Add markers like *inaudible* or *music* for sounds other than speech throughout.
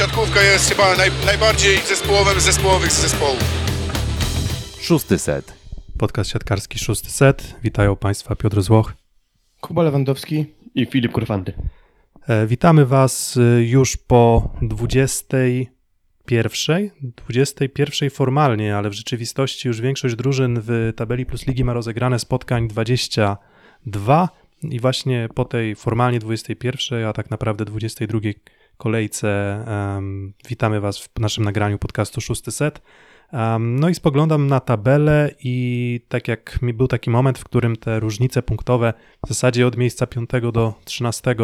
siatkówka jest chyba naj, najbardziej zespołowym z zespołowych zespołów. Szósty set. Podcast siatkarski Szósty Set. Witają Państwa Piotr Złoch. Kuba Lewandowski. i Filip Kurfanty. E, Witamy Was e, już po 21. 21 formalnie, ale w rzeczywistości już większość drużyn w tabeli Plus Ligi ma rozegrane spotkań 22 i właśnie po tej formalnie 21, a tak naprawdę 22 kolejce em, witamy Was w naszym nagraniu podcastu Szósty Set. Um, no i spoglądam na tabelę i tak jak mi był taki moment, w którym te różnice punktowe w zasadzie od miejsca 5 do 13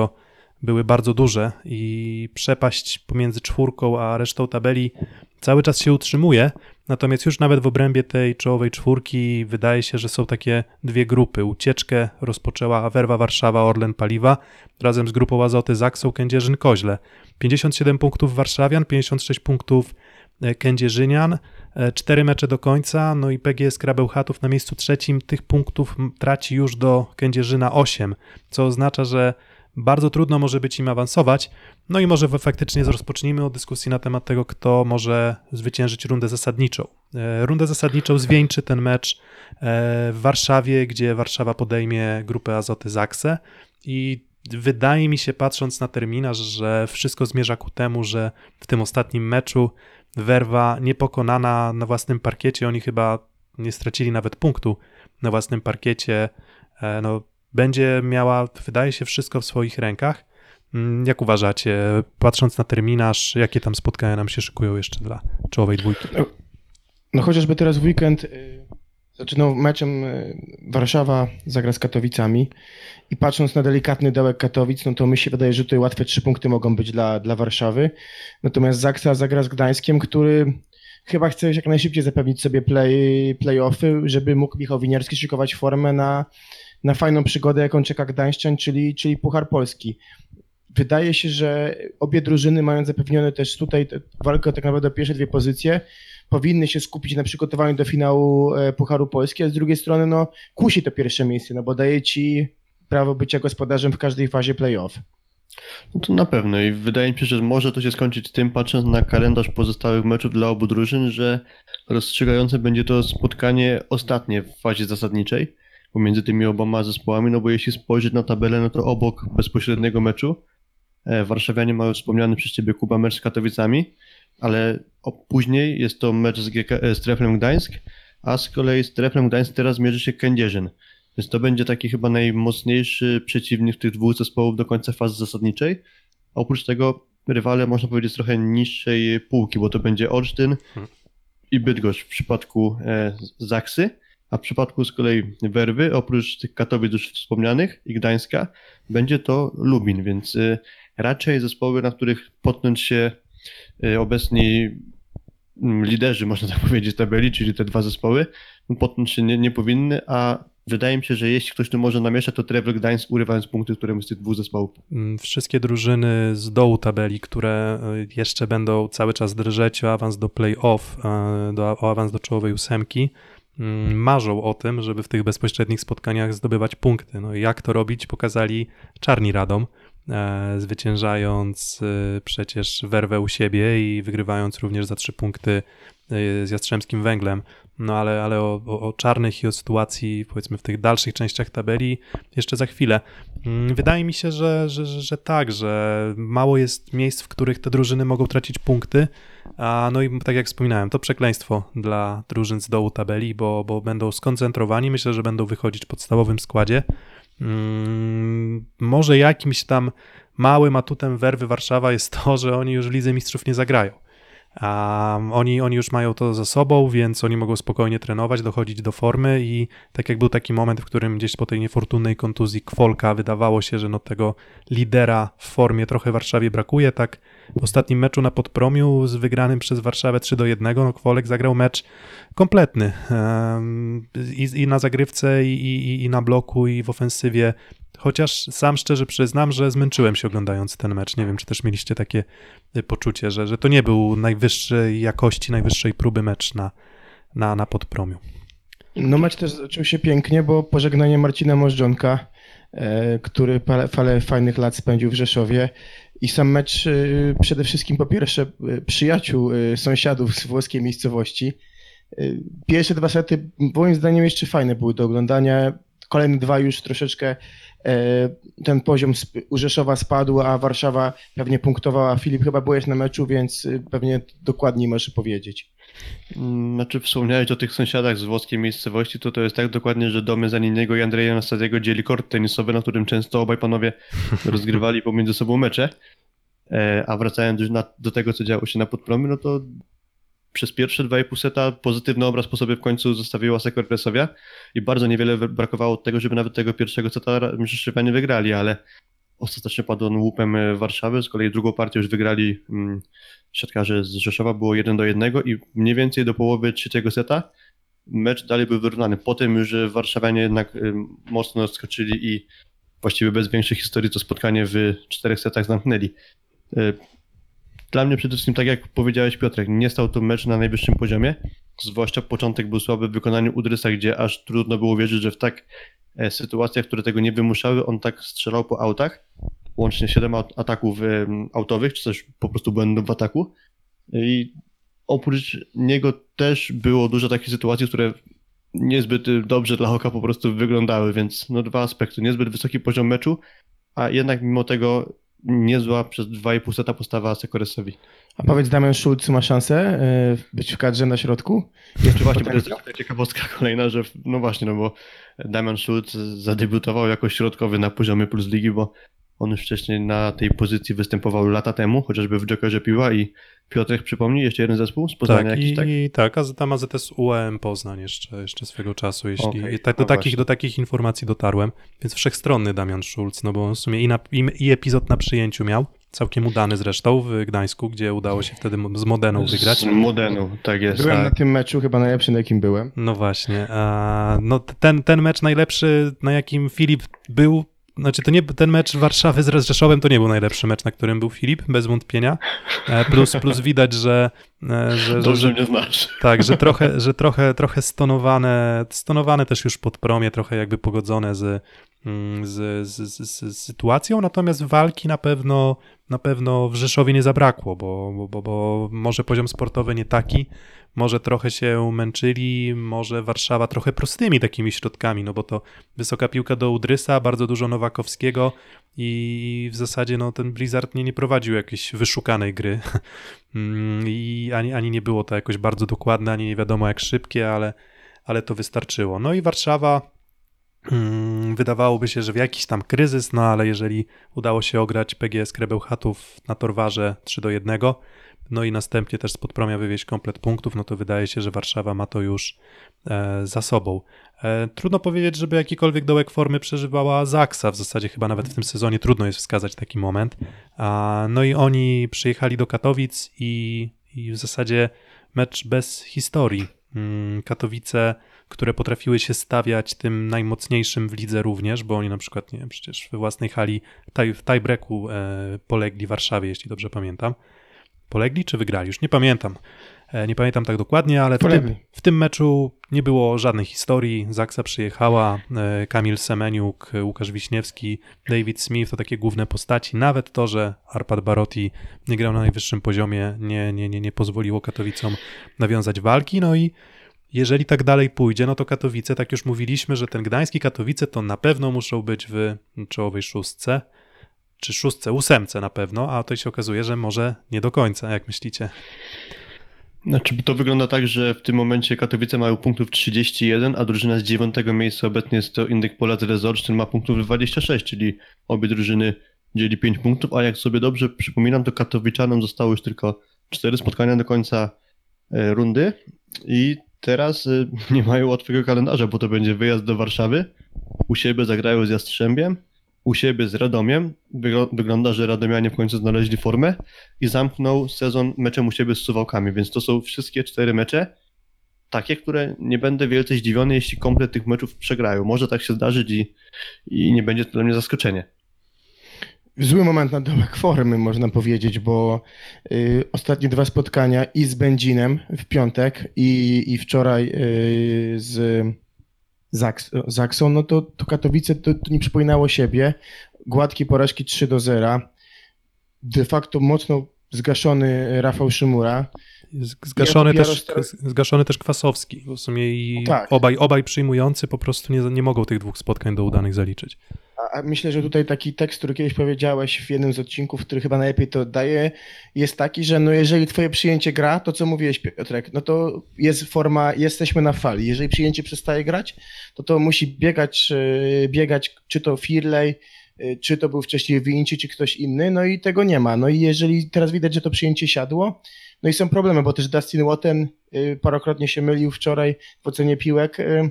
były bardzo duże i przepaść pomiędzy czwórką a resztą tabeli cały czas się utrzymuje. Natomiast już nawet w obrębie tej czołowej czwórki wydaje się, że są takie dwie grupy. Ucieczkę rozpoczęła Werwa Warszawa Orlen Paliwa razem z grupą Azoty Zaksą Kędzierzyn Koźle. 57 punktów Warszawian, 56 punktów e, Kędzierzynian, e, cztery mecze do końca, no i PGS Krabełchatów na miejscu trzecim tych punktów traci już do Kędzierzyna 8, co oznacza, że bardzo trudno może być im awansować. No i może faktycznie rozpocznijmy od dyskusji na temat tego, kto może zwyciężyć rundę zasadniczą. E, Rundę zasadniczą zwieńczy ten mecz e, w Warszawie, gdzie Warszawa podejmie grupę Azoty Zakse i wydaje mi się, patrząc na terminarz, że wszystko zmierza ku temu, że w tym ostatnim meczu Werwa niepokonana na własnym parkiecie, oni chyba nie stracili nawet punktu na własnym parkiecie, e, no, będzie miała, wydaje się, wszystko w swoich rękach. Mm, Jak uważacie, patrząc na terminarz, jakie tam spotkania nam się szykują jeszcze dla czołowej dwójki? No chociażby teraz w weekend y, zaczynał meczem y, Warszawa zagra z Katowicami i patrząc na delikatny dołek Katowic, no to mi się wydaje, że tutaj łatwe trzy punkty mogą być dla, dla Warszawy. Natomiast Zaksa zagra z Gdańskiem, który chyba chce jak najszybciej zapewnić sobie play, play-offy, żeby mógł Michał Winiarski szykować formę na, na fajną przygodę, jaką czeka Gdańszczan, czyli, czyli Puchar Polski. Wydaje się, że obie drużyny mają zapewnione też tutaj walkę tak naprawdę o pierwsze dwie pozycje. Powinny się skupić na przygotowaniu do finału e, Pucharu Polski, a z drugiej strony no, kusi to pierwsze miejsce, no bo daje ci prawo bycia gospodarzem w każdej fazie playoff. No to na pewno i wydaje mi się, że może to się skończyć tym, patrząc na kalendarz pozostałych meczów dla obu drużyn, że rozstrzygające będzie to spotkanie ostatnie w fazie zasadniczej pomiędzy tymi oboma zespołami, no bo jeśli spojrzeć na tabelę, no to obok bezpośredniego meczu e, Warszawianie mają wspomniany przez Ciebie Kuba mecz z Katowicami, ale później jest to mecz z, GK, e, z Treflem Gdańsk, a z kolei z Treflem Gdańsk teraz mierzy się Kędzierzyn. Więc to będzie taki chyba najmocniejszy przeciwnik tych dwóch zespołów do końca fazy zasadniczej. A oprócz tego rywale, można powiedzieć, trochę niższej półki, bo to będzie Olsztyn i Bydgoszcz w przypadku e, Zaksy, a w przypadku z kolei Werwy, oprócz tych Katowic już wspomnianych i Gdańska, będzie to Lubin, więc e, raczej zespoły, na których potknąć się e, obecni mm, liderzy, *laughs* można tak powiedzieć, tabeli, czyli te dwa zespoły, no, potknąć się nie, nie powinny, a wydaje mi się, że jeśli ktoś tu może namieszać, to Trevor Gdańsk urywając punkty któremuś z tych dwóch zespołów. Mm, Wszystkie drużyny z dołu tabeli, które y, jeszcze będą cały czas drżeć o awans do play-off, y, do, o awans do czołowej ósemki, marzą o tym, żeby w tych bezpośrednich spotkaniach zdobywać punkty. No i jak to robić, pokazali Czarni Radom, e, zwyciężając y, przecież werwę u siebie i wygrywając również za trzy punkty y, z Jastrzębskim Węglem. No ale, ale o, o, czarnych i o sytuacji powiedzmy w tych dalszych częściach tabeli jeszcze za chwilę. Mm, Wydaje mi się, że, że, że tak, że mało jest miejsc, w których te drużyny mogą tracić punkty, a no i tak jak wspominałem, to przekleństwo dla drużyn z dołu tabeli, bo, bo będą skoncentrowani, myślę, że będą wychodzić w podstawowym składzie. Mm, może jakimś tam małym atutem werwy Warszawa jest to, że oni już w Lidze Mistrzów nie zagrają. A oni, oni już mają to za sobą, więc oni mogą spokojnie trenować, dochodzić do formy i tak jak był taki moment, w którym gdzieś po tej niefortunnej kontuzji Kwolka wydawało się, że no tego lidera w formie trochę Warszawie brakuje, tak w ostatnim meczu na Podpromiu z wygranym przez Warszawę 3 do 1, no Kwolek zagrał mecz kompletny i, i na zagrywce i, i, i na bloku i w ofensywie, chociaż sam szczerze przyznam, że zmęczyłem się oglądając ten mecz, nie wiem czy też mieliście takie y, poczucie, że, że to nie był najwyższej jakości, najwyższej próby mecz na, na, na Podpromiu. No mecz też zaczął się pięknie, bo pożegnanie Marcina Możdżonka, e, który parę, parę fajnych lat spędził w Rzeszowie i sam mecz y, przede wszystkim po pierwsze y, przyjaciół, y, sąsiadów z włoskiej miejscowości. Pierwsze dwa sety moim zdaniem jeszcze fajne były do oglądania. Kolejne dwa już troszeczkę e, ten poziom sp- u Rzeszowa spadł, a Warszawa pewnie punktowała. Filip, chyba byłeś na meczu, więc pewnie dokładniej możesz powiedzieć. Mm, Znaczy wspomniałeś o tych sąsiadach z włoskiej miejscowości, to to jest tak dokładnie, że domy Zaniniego i Andrzeja Nastasiego dzieli kort tenisowy, na którym często obaj panowie *laughs* rozgrywali pomiędzy sobą mecze. E, A wracając już do tego, co działo się na podpromie, no to przez pierwsze 2,5 seta pozytywny obraz po sobie w końcu zostawiła Sekor Presowia i bardzo niewiele brakowało od tego, żeby nawet tego pierwszego seta Rzeszowa nie wygrali, ale ostatecznie padł on łupem e, Warszawy, z kolei drugą partię już wygrali mm, siatkarze z Rzeszowa, było 1 do 1 i mniej więcej do połowy trzeciego seta mecz dalej był wyrównany. Potem już e, warszawianie jednak e, mocno odskoczyli i właściwie bez większej historii to spotkanie w czterech setach zamknęli. E, Dla mnie przede wszystkim, tak jak powiedziałeś Piotrek, nie stał to mecz na najwyższym poziomie, zwłaszcza początek był słaby w wykonaniu Udrysa, gdzie aż trudno było wierzyć, że w tak sytuacjach, które tego nie wymuszały, on tak strzelał po autach, łącznie 7 aut- ataków autowych, czy też po prostu błędów w ataku. I oprócz niego też było dużo takich sytuacji, które niezbyt y, dobrze dla Hoka po prostu wyglądały, więc no dwa aspekty. Niezbyt wysoki poziom meczu, a jednak mimo tego niezła przez 2,5 seta postawa Sekoresowi. A powiedz, Damian Schulz ma szansę e, być w kadrze na środku? Jeszcze właśnie to jest ciekawostka kolejna, że no właśnie, no bo Damian Schulz zadebiutował jako środkowy na poziomie Plus Ligi, bo on już wcześniej na tej pozycji występował lata temu, chociażby w Jokerze Piła i Piotrek przypomnij, jeszcze jeden zespół z Poznania Tak, jakiś, i, tak? i tak, a tam AZS UEM Poznań jeszcze, jeszcze swego czasu, jeśli i tak, do, no takich, właśnie. do takich informacji dotarłem, więc wszechstronny Damian Schulz, no bo on w sumie i, na, i, i epizod na przyjęciu miał, całkiem udany zresztą w Gdańsku, gdzie udało się wtedy z Modeną wygrać. Z Modenu, tak jest. Byłem na tak. tym meczu, chyba najlepszy, na jakim byłem. No właśnie. A, no ten, ten mecz najlepszy, na jakim Filip był, znaczy to nie ten mecz Warszawy z Rzeszowem to nie był najlepszy mecz, na którym był Filip, bez wątpienia. E, Plus, plus widać, że, e, że, Dobrze że mnie znasz. tak, że trochę, że trochę, trochę stonowane, stonowane też już pod promie, trochę jakby pogodzone z, mm, z, z, z, z sytuacją, natomiast walki na pewno, na pewno w Rzeszowie nie zabrakło, bo, bo, bo, bo może poziom sportowy nie taki, może trochę się męczyli, może Warszawa trochę prostymi takimi środkami, no bo to wysoka piłka do Udrysa, bardzo dużo Nowakowskiego i w zasadzie no, ten Blizzard nie, nie prowadził jakiejś wyszukanej gry *laughs* Mm, i ani, ani nie było to jakoś bardzo dokładne, ani nie wiadomo jak szybkie, ale, ale to wystarczyło. No i Warszawa mm, wydawałoby się, że w jakiś tam kryzys, no ale jeżeli udało się ograć PGS Krebełchatów na Torwarze 3 do 1, no i następnie też z Podpromia wywieźć komplet punktów, no to wydaje się, że Warszawa ma to już e, za sobą. E, trudno powiedzieć, żeby jakikolwiek dołek formy przeżywała Zaksa, w zasadzie chyba nawet w tym sezonie trudno jest wskazać taki moment. No i oni przyjechali do Katowic i, i w zasadzie mecz bez historii. Mm, Katowice, które potrafiły się stawiać tym najmocniejszym w lidze również, bo oni na przykład, nie wiem, przecież we własnej hali w tiebreaku e, polegli Warszawie, jeśli dobrze pamiętam. Polegli czy wygrali? Już nie pamiętam. E, nie pamiętam tak dokładnie, ale w tym, w tym meczu nie było żadnej historii. Zaksa przyjechała, e, Kamil Semeniuk, Łukasz Wiśniewski, David Smith to takie główne postaci. Nawet to, że Arpad Barotti nie grał na najwyższym poziomie, nie, nie, nie, nie pozwoliło Katowicom nawiązać walki. No i jeżeli tak dalej pójdzie, no to Katowice, tak już mówiliśmy, że ten gdański Katowice to na pewno muszą być w czołowej szóstce, czy szóstce, ósemce na pewno, a to się okazuje, że może nie do końca, jak myślicie? Znaczy, to wygląda tak, że w tym momencie Katowice mają punktów 31, a drużyna z dziewiątego miejsca obecnie jest to Indyk Polac Resort, który ma punktów 26, czyli obie drużyny dzieli 5 punktów, a jak sobie dobrze przypominam, to Katowiczanom zostało już tylko 4 spotkania do końca e, rundy i teraz e, *laughs* nie mają łatwego kalendarza, bo to będzie wyjazd do Warszawy, u siebie zagrają z Jastrzębiem, u siebie z Radomiem, Wygl- wygląda, że Radomianie w końcu znaleźli formę i zamknął sezon meczem u siebie z Suwałkami, więc to są wszystkie cztery mecze, takie, które nie będę wielce zdziwiony, jeśli komplet tych meczów przegrają. Może tak się zdarzyć i, i nie będzie to dla mnie zaskoczenie. Zły moment na dołek formy, można powiedzieć, bo y, ostatnie dwa spotkania i z Będzinem w piątek i, i wczoraj y, z Zaksą, no to, to Katowice to, to nie przypominało siebie. Gładkie porażki 3 do 0. de facto mocno zgaszony Rafał Szymura. Zgaszony, Ja- też, zgaszony też Kwasowski. W sumie i Tak. obaj, obaj przyjmujący po prostu nie, nie mogą tych dwóch spotkań do udanych zaliczyć. A, a myślę, że tutaj taki tekst, który kiedyś powiedziałeś w jednym z odcinków, który chyba najlepiej to oddaje, jest taki, że no jeżeli twoje przyjęcie gra, to co mówiłeś Piotrek, no to jest forma, jesteśmy na fali. Jeżeli przyjęcie przestaje grać, to to musi biegać, e, biegać czy to Firley, e, czy to był wcześniej Vinci, czy ktoś inny, no i tego nie ma. No i jeżeli teraz widać, że to przyjęcie siadło, no i są problemy, bo też Dustin Watten e, parokrotnie się mylił wczoraj w ocenie piłek, e,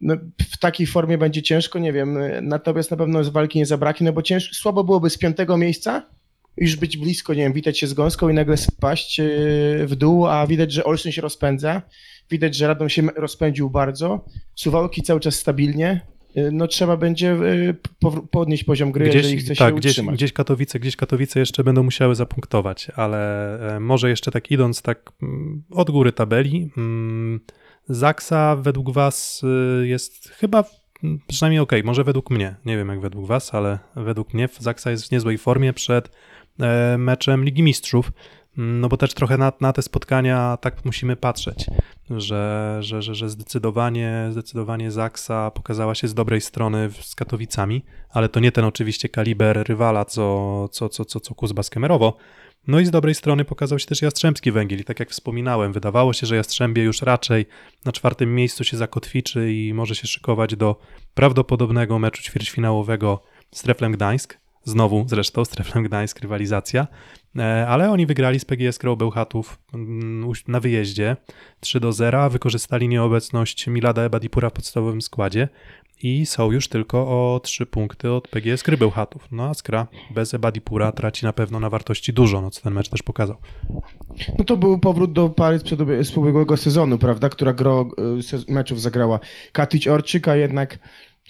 no, w takiej formie będzie ciężko, nie wiem. Natomiast na pewno z walki nie zabraknie, no bo ciężko, słabo byłoby z piątego miejsca już być blisko, nie wiem, witać się z gąską i nagle spaść yy, w dół, a widać, że Olsztyn się rozpędza. Widać, że Radom się rozpędził bardzo. Suwałki cały czas stabilnie. Yy, No trzeba będzie powr- podnieść poziom gry, jeżeli chce tak, się gdzieś, utrzymać. gdzieś Katowice, gdzieś Katowice jeszcze będą musiały zapunktować, ale e, może jeszcze tak idąc tak mm, od góry tabeli, mm, Zaksa według was y, jest chyba mm, przynajmniej okej, może według mnie, nie wiem jak według was, ale według mnie Zaksa jest w niezłej formie przed e, meczem Ligi Mistrzów, no bo też trochę na, na te spotkania tak musimy patrzeć, że, że, że, że zdecydowanie, zdecydowanie Zaksa pokazała się z dobrej strony z Katowicami, ale to nie ten oczywiście kaliber rywala, co, co, co, co, co Kuzba z Kemerowo. No i z dobrej strony pokazał się też Jastrzębski Węgiel i tak jak wspominałem, wydawało się, że Jastrzębie już raczej na czwartym miejscu się zakotwiczy i może się szykować do prawdopodobnego meczu ćwierćfinałowego z Treflem Gdańsk. Znowu zresztą z Treflem Gdańsk rywalizacja, E, ale oni wygrali z PGS Krą Bełchatów mm, na wyjeździe 3 do 0, wykorzystali nieobecność Milada Ebadipura w podstawowym składzie i są już tylko o 3 punkty od PGS Kry Bełchatów. No a Skra bez Ebadipura traci na pewno na wartości dużo, no co ten mecz też pokazał. No to był powrót do pary sprzed z ubiegłego sezonu, prawda, która gro y, meczów zagrała Katic Orczyk, a jednak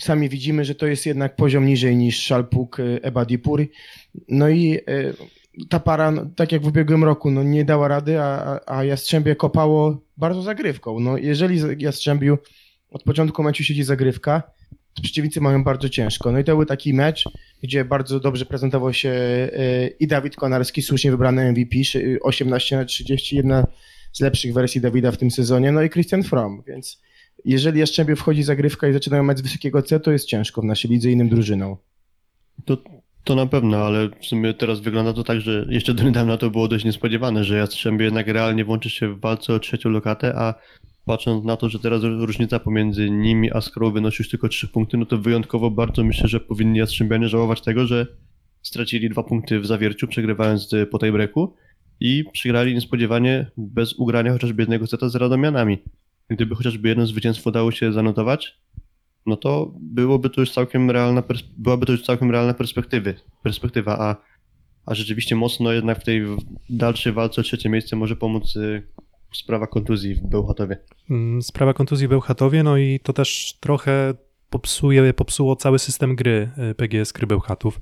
sami widzimy, że to jest jednak poziom niżej niż Szalpuk, Ebadipur. No i y, ta para, no, tak jak w ubiegłym roku, no nie dała rady, a, a- Jastrzębie kopało bardzo zagrywką. No jeżeli Jastrzębiu od początku meczu siedzi zagrywka, to przeciwnicy mają bardzo ciężko. No i to był taki mecz, gdzie bardzo dobrze prezentował się e, i Dawid Konarski, słusznie wybrany MVP, szy- 18 na 30, jedna z lepszych wersji Dawida w tym sezonie, no i Christian Fromm, więc jeżeli Jastrzębie wchodzi zagrywka i zaczynają mecz z wysokiego C, to jest ciężko w naszej lidze innym drużynom. To, to na pewno, ale w sumie teraz wygląda to tak, że jeszcze do niedawna to było dość niespodziewane, że Jastrzębie jednak realnie włączy się w walce o trzecią lokatę, a patrząc na to, że teraz różnica pomiędzy nimi a Skrą wynosi już tylko 3 punkty, no to wyjątkowo bardzo myślę, że powinni Jastrzębianie żałować tego, że stracili dwa punkty w zawierciu, przegrywając y, po tej breaku i przegrali niespodziewanie bez ugrania chociażby jednego seta z Radomianami. Gdyby chociażby jedno zwycięstwo dało się zanotować, no to byłoby to już całkiem realna, byłaby to już całkiem realna perspektywy, perspektywa, a, a rzeczywiście mocno jednak w tej dalszej walce o trzecie miejsce może pomóc y, sprawa kontuzji w Bełchatowie. Mm, Sprawa kontuzji w Bełchatowie, no i to też trochę popsuje, popsuło cały system gry y, PGS Kry Bełchatów,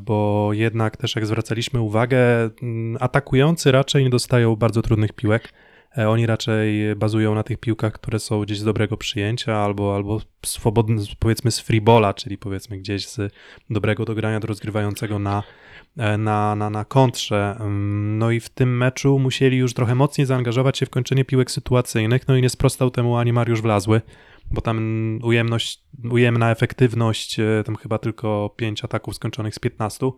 bo jednak też jak zwracaliśmy uwagę, mm, atakujący raczej nie dostają bardzo trudnych piłek. E, Oni raczej bazują na tych piłkach, które są gdzieś z dobrego przyjęcia albo, albo swobodny, powiedzmy z freebola, czyli powiedzmy gdzieś z dobrego dogrania do rozgrywającego na, e, na, na, na kontrze. Ym, No i w tym meczu musieli już trochę mocniej zaangażować się w kończenie piłek sytuacyjnych, no i nie sprostał temu ani Mariusz Wlazły, bo tam ujemność, ujemna efektywność, e, tam chyba tylko 5 ataków skończonych z 15.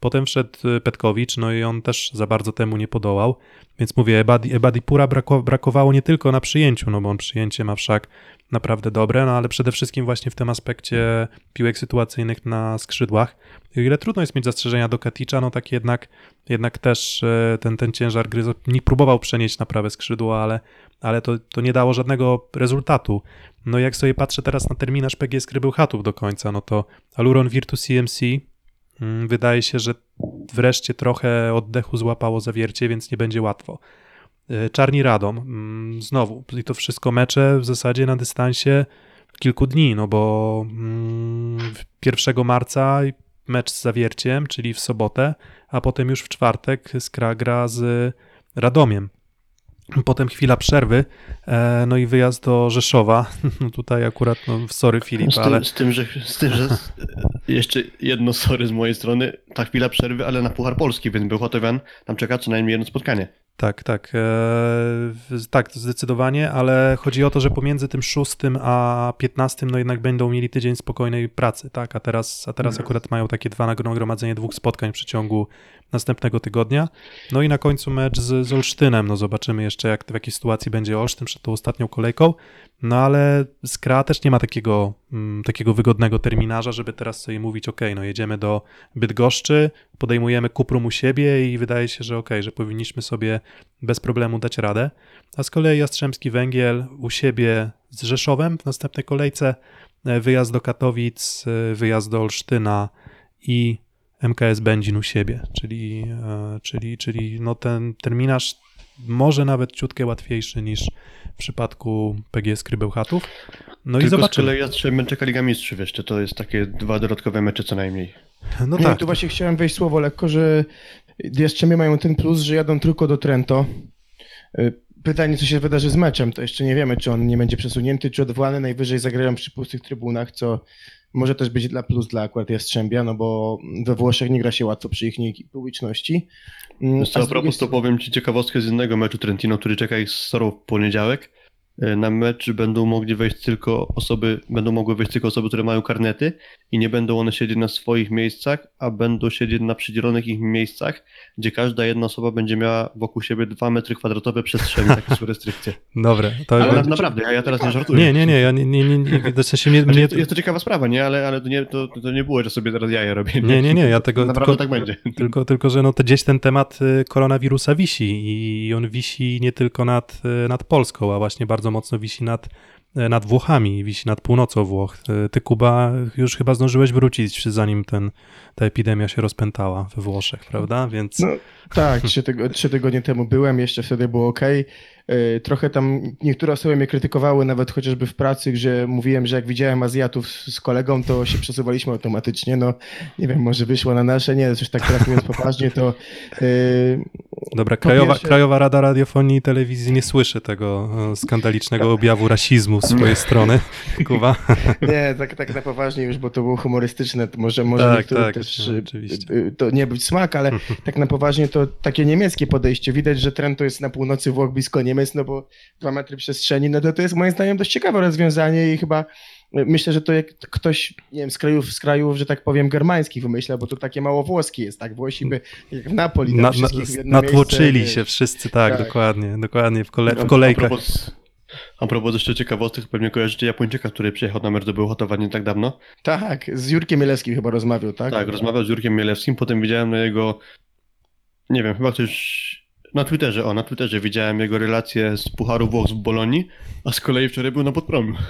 Potem wszedł e, Petkowicz, no i on też za bardzo temu nie podołał. Więc mówię, Ebadi, Ebadipura brako, brakowało nie tylko na przyjęciu, no bo on przyjęcie ma wszak naprawdę dobre, no ale przede wszystkim właśnie w tym aspekcie piłek sytuacyjnych na skrzydłach. I ile trudno jest mieć zastrzeżenia do Katicza, no tak jednak, jednak też e, ten, ten ciężar gry nie próbował przenieść na prawe skrzydło, ale, ale to, to nie dało żadnego rezultatu. No jak sobie patrzę teraz na terminarz PGS Krybełchatów do końca, no to Aluron Virtus CMC wydaje się, że wreszcie trochę oddechu złapało zawiercie, więc nie będzie łatwo. E, Czarni Radom, mm, znowu, i to wszystko mecze w zasadzie na dystansie kilku dni, no bo mm, 1 marca mecz z Zawierciem, czyli w sobotę, a potem już w czwartek Skra gra z Radomiem. Potem chwila przerwy, e, no i wyjazd do Rzeszowa. *laughs* No tutaj akurat, no sorry Filip, Z tym, ale z tym, że, z tym, że *laughs* jeszcze jedno sorry z mojej strony, ta chwila przerwy, ale na Puchar Polski, więc Bełchatowian tam czeka co najmniej jedno spotkanie. Tak, tak. E, tak, zdecydowanie, ale chodzi o to, że pomiędzy tym 6 a 15 no jednak będą mieli tydzień spokojnej pracy, tak? A teraz, a teraz akurat mają takie dwa nagromadzenie dwóch spotkań w przeciągu następnego tygodnia. No i na końcu mecz z, z Olsztynem. No zobaczymy jeszcze, jak w jakiej sytuacji będzie Olsztyn przed tą ostatnią kolejką. No ale Skra też nie ma takiego, mm, takiego wygodnego terminarza, żeby teraz sobie mówić, ok, no jedziemy do Bydgoszczy, podejmujemy Kuprum u siebie i wydaje się, że ok, że powinniśmy sobie bez problemu dać radę. A z kolei Jastrzębski Węgiel u siebie z Rzeszowem w następnej kolejce, e, wyjazd do Katowic, e, wyjazd do Olsztyna i MKS Będzin u siebie, czyli, e, czyli, czyli no ten terminarz może nawet ciutkę łatwiejszy niż w przypadku PGS Krybełchatów. No i Tylko z zobaczymy. kolei Jastrzębiem czeka Liga Mistrzów jeszcze, to jest takie dwa dodatkowe mecze co najmniej. No nie, tak, tu właśnie chciałem wejść słowo lekko, że Jastrzębie mają ten plus, że jadą tylko do Trento. Y, Pytanie, co się wydarzy z meczem, to jeszcze nie wiemy, czy on nie będzie przesunięty, czy odwołany, najwyżej zagrają przy pustych trybunach, co może też być dla plus dla akurat Jastrzębia, no bo we Włoszech nie gra się łatwo przy ich publiczności. Mm, co, a a drugiej propos, to powiem Ci ciekawostkę z innego meczu Trentino, który czeka ich z Sorą w poniedziałek. E, Na mecz będą mogli wejść tylko osoby, będą mogły wejść tylko osoby, które mają karnety i nie będą one siedzieć na swoich miejscach, a będą siedzieć na przydzielonych ich miejscach, gdzie każda jedna osoba będzie miała wokół siebie 2 metry kwadratowe przestrzeni, takie są restrykcje. *laughs* dobre. To Ale na, naprawdę, ja, ja teraz nie żartuję. Nie, nie, nie, ja nie, nie, nie, nie w sensie nie, Znaczy, nie, to, jest to ciekawa sprawa, nie? Ale, ale to, nie, to, to nie było, że sobie teraz jaja robię. nie, nie, nie, ja tego *laughs* Naprawdę tylko, tak będzie. Tylko, tylko, że no to gdzieś ten temat y, koronawirusa wisi i on wisi nie tylko nad, y, nad Polską, a właśnie bardzo mocno wisi nad, y, nad Włochami, wisi nad północą Włoch. Y, Ty, Kuba, już chyba zdążyłeś wrócić, zanim ten, ta epidemia się rozpętała we Włoszech, prawda? Więc No, tak, trzy, trzy tygodnie temu byłem, jeszcze wtedy było ok. Trochę tam niektóre osoby mnie krytykowały, nawet chociażby w pracy, gdzie mówiłem, że jak widziałem Azjatów z, kolegą, to się przesuwaliśmy automatycznie. No, nie wiem, może wyszło na nasze, nie, coś tak teraz mówiąc *laughs* poważnie, to yy, dobra, Krajowa, pierwsze- Krajowa Rada Radiofonii i Telewizji nie słyszy tego y, skandalicznego objawu rasizmu z swojej strony, *laughs* Kuba. nie, tak, tak na poważnie już, bo to było humorystyczne, to może, może Tak, tak, też no, to nie być smak, ale *laughs* tak na poważnie to takie niemieckie podejście. Widać, że trend to jest na północy Włoch, blisko Niemiec, no bo dwa metry przestrzeni, no to to jest moim zdaniem dość ciekawe rozwiązanie i chyba y, myślę, że to jak ktoś, nie wiem, z krajów, z krajów, że tak powiem, germańskich wymyśla, bo to takie mało włoskie jest, tak? Włosi by, jak w Napoli, tam Na, na, natłoczyli miejsce, się wszyscy, tak, Tak. dokładnie, dokładnie, w, kole, w A kolejkach. propos, a propos jeszcze ciekawostek, pewnie kojarzycie Japończyka, który przyjechał na mecz do Bełchatowa nie tak dawno. Tak, z Jurkiem Mielewskim chyba rozmawiał, tak? Tak, rozmawiał z Jurkiem Mielewskim, potem widziałem na jego, nie wiem, chyba ktoś na Twitterze, o, na Twitterze widziałem jego relację z Pucharu Włoch z Bolonii, a z kolei wczoraj był na podpromiu. *laughs*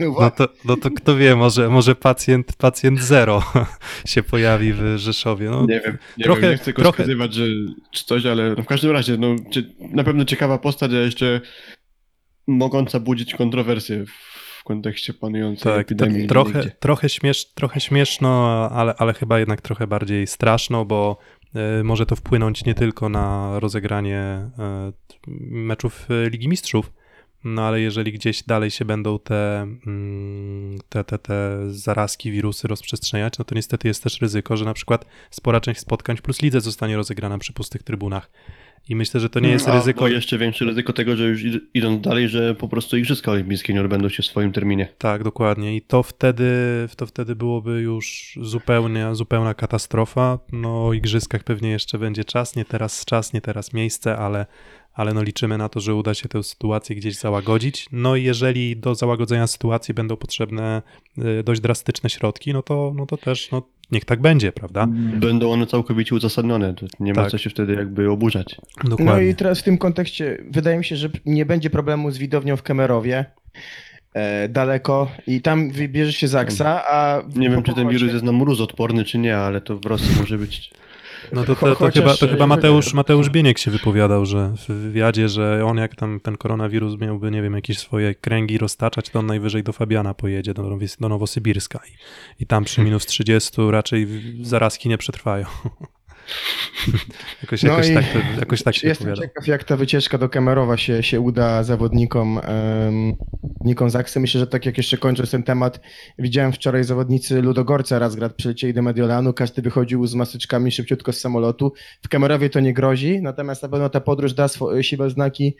No, No to, no to kto wie, może, może pacjent, pacjent zero *laughs* się pojawi w Rzeszowie. No, Nie wiem, nie, trochę- wiem, nie chcę go trochę- wskazywać, że czy coś, ale no w każdym razie, no, na pewno ciekawa postać, a jeszcze mogąca budzić kontrowersje w kontekście panującej tak, epidemii. to, trochę, trochę, śmiesz, trochę śmieszno, ale, ale chyba jednak trochę bardziej straszno, bo może to wpłynąć nie tylko na rozegranie y, meczów y, Ligi Mistrzów, no ale jeżeli gdzieś dalej się będą te, mm, te, te, te zarazki, wirusy rozprzestrzeniać, no to niestety jest też ryzyko, że na przykład spora część spotkań Plus Lidze zostanie rozegrana przy pustych trybunach. I myślę, że to nie jest Albo ryzyko. jeszcze większe ryzyko tego, że już id- idąc dalej, że po prostu Igrzyska Olimpijskie nie odbędą się w swoim terminie. Tak, dokładnie. I to wtedy, to wtedy byłoby już zupełnie, zupełna katastrofa. No, o igrzyskach pewnie jeszcze będzie czas, nie teraz czas, nie teraz miejsce, ale, ale no liczymy na to, że uda się tę sytuację gdzieś załagodzić. No i jeżeli do załagodzenia sytuacji będą potrzebne y, dość drastyczne środki, no to, no to też no, niech tak będzie, prawda? Będą one całkowicie uzasadnione. To nie ma Tak. co się wtedy jakby oburzać. Dokładnie. No i teraz w tym kontekście wydaje mi się, że nie będzie problemu z widownią w Kemerowie. E, daleko i tam wybierze się Zaksa, a w- Nie wiem, czy ten wirus jest na mrózodporny, czy nie, ale to w Rosji może być. No to, to, to, chyba, to chyba Mateusz, Mateusz Bieniek się wypowiadał, że w wywiadzie, że on jak tam ten koronawirus miałby, nie wiem, jakieś swoje kręgi roztaczać, to on najwyżej do Fabiana pojedzie, do, do Nowosybirska i, i tam przy minus 30 raczej zarazki nie przetrwają. *laughs* *laughs* Jakoś, No jakoś, tak, to- jakoś tak się Jestem opowiada. ciekaw, jak ta wycieczka do Kemerowa się, się uda zawodnikom um, Nikon Zaksy. Myślę, że tak jak jeszcze kończąc ten temat, widziałem wczoraj zawodnicy Ludogorca Razgrad przylecieli do Mediolanu, każdy wychodził z maseczkami szybciutko z samolotu. W Kemerowie to nie grozi, natomiast na pewno ta podróż da siwe znaki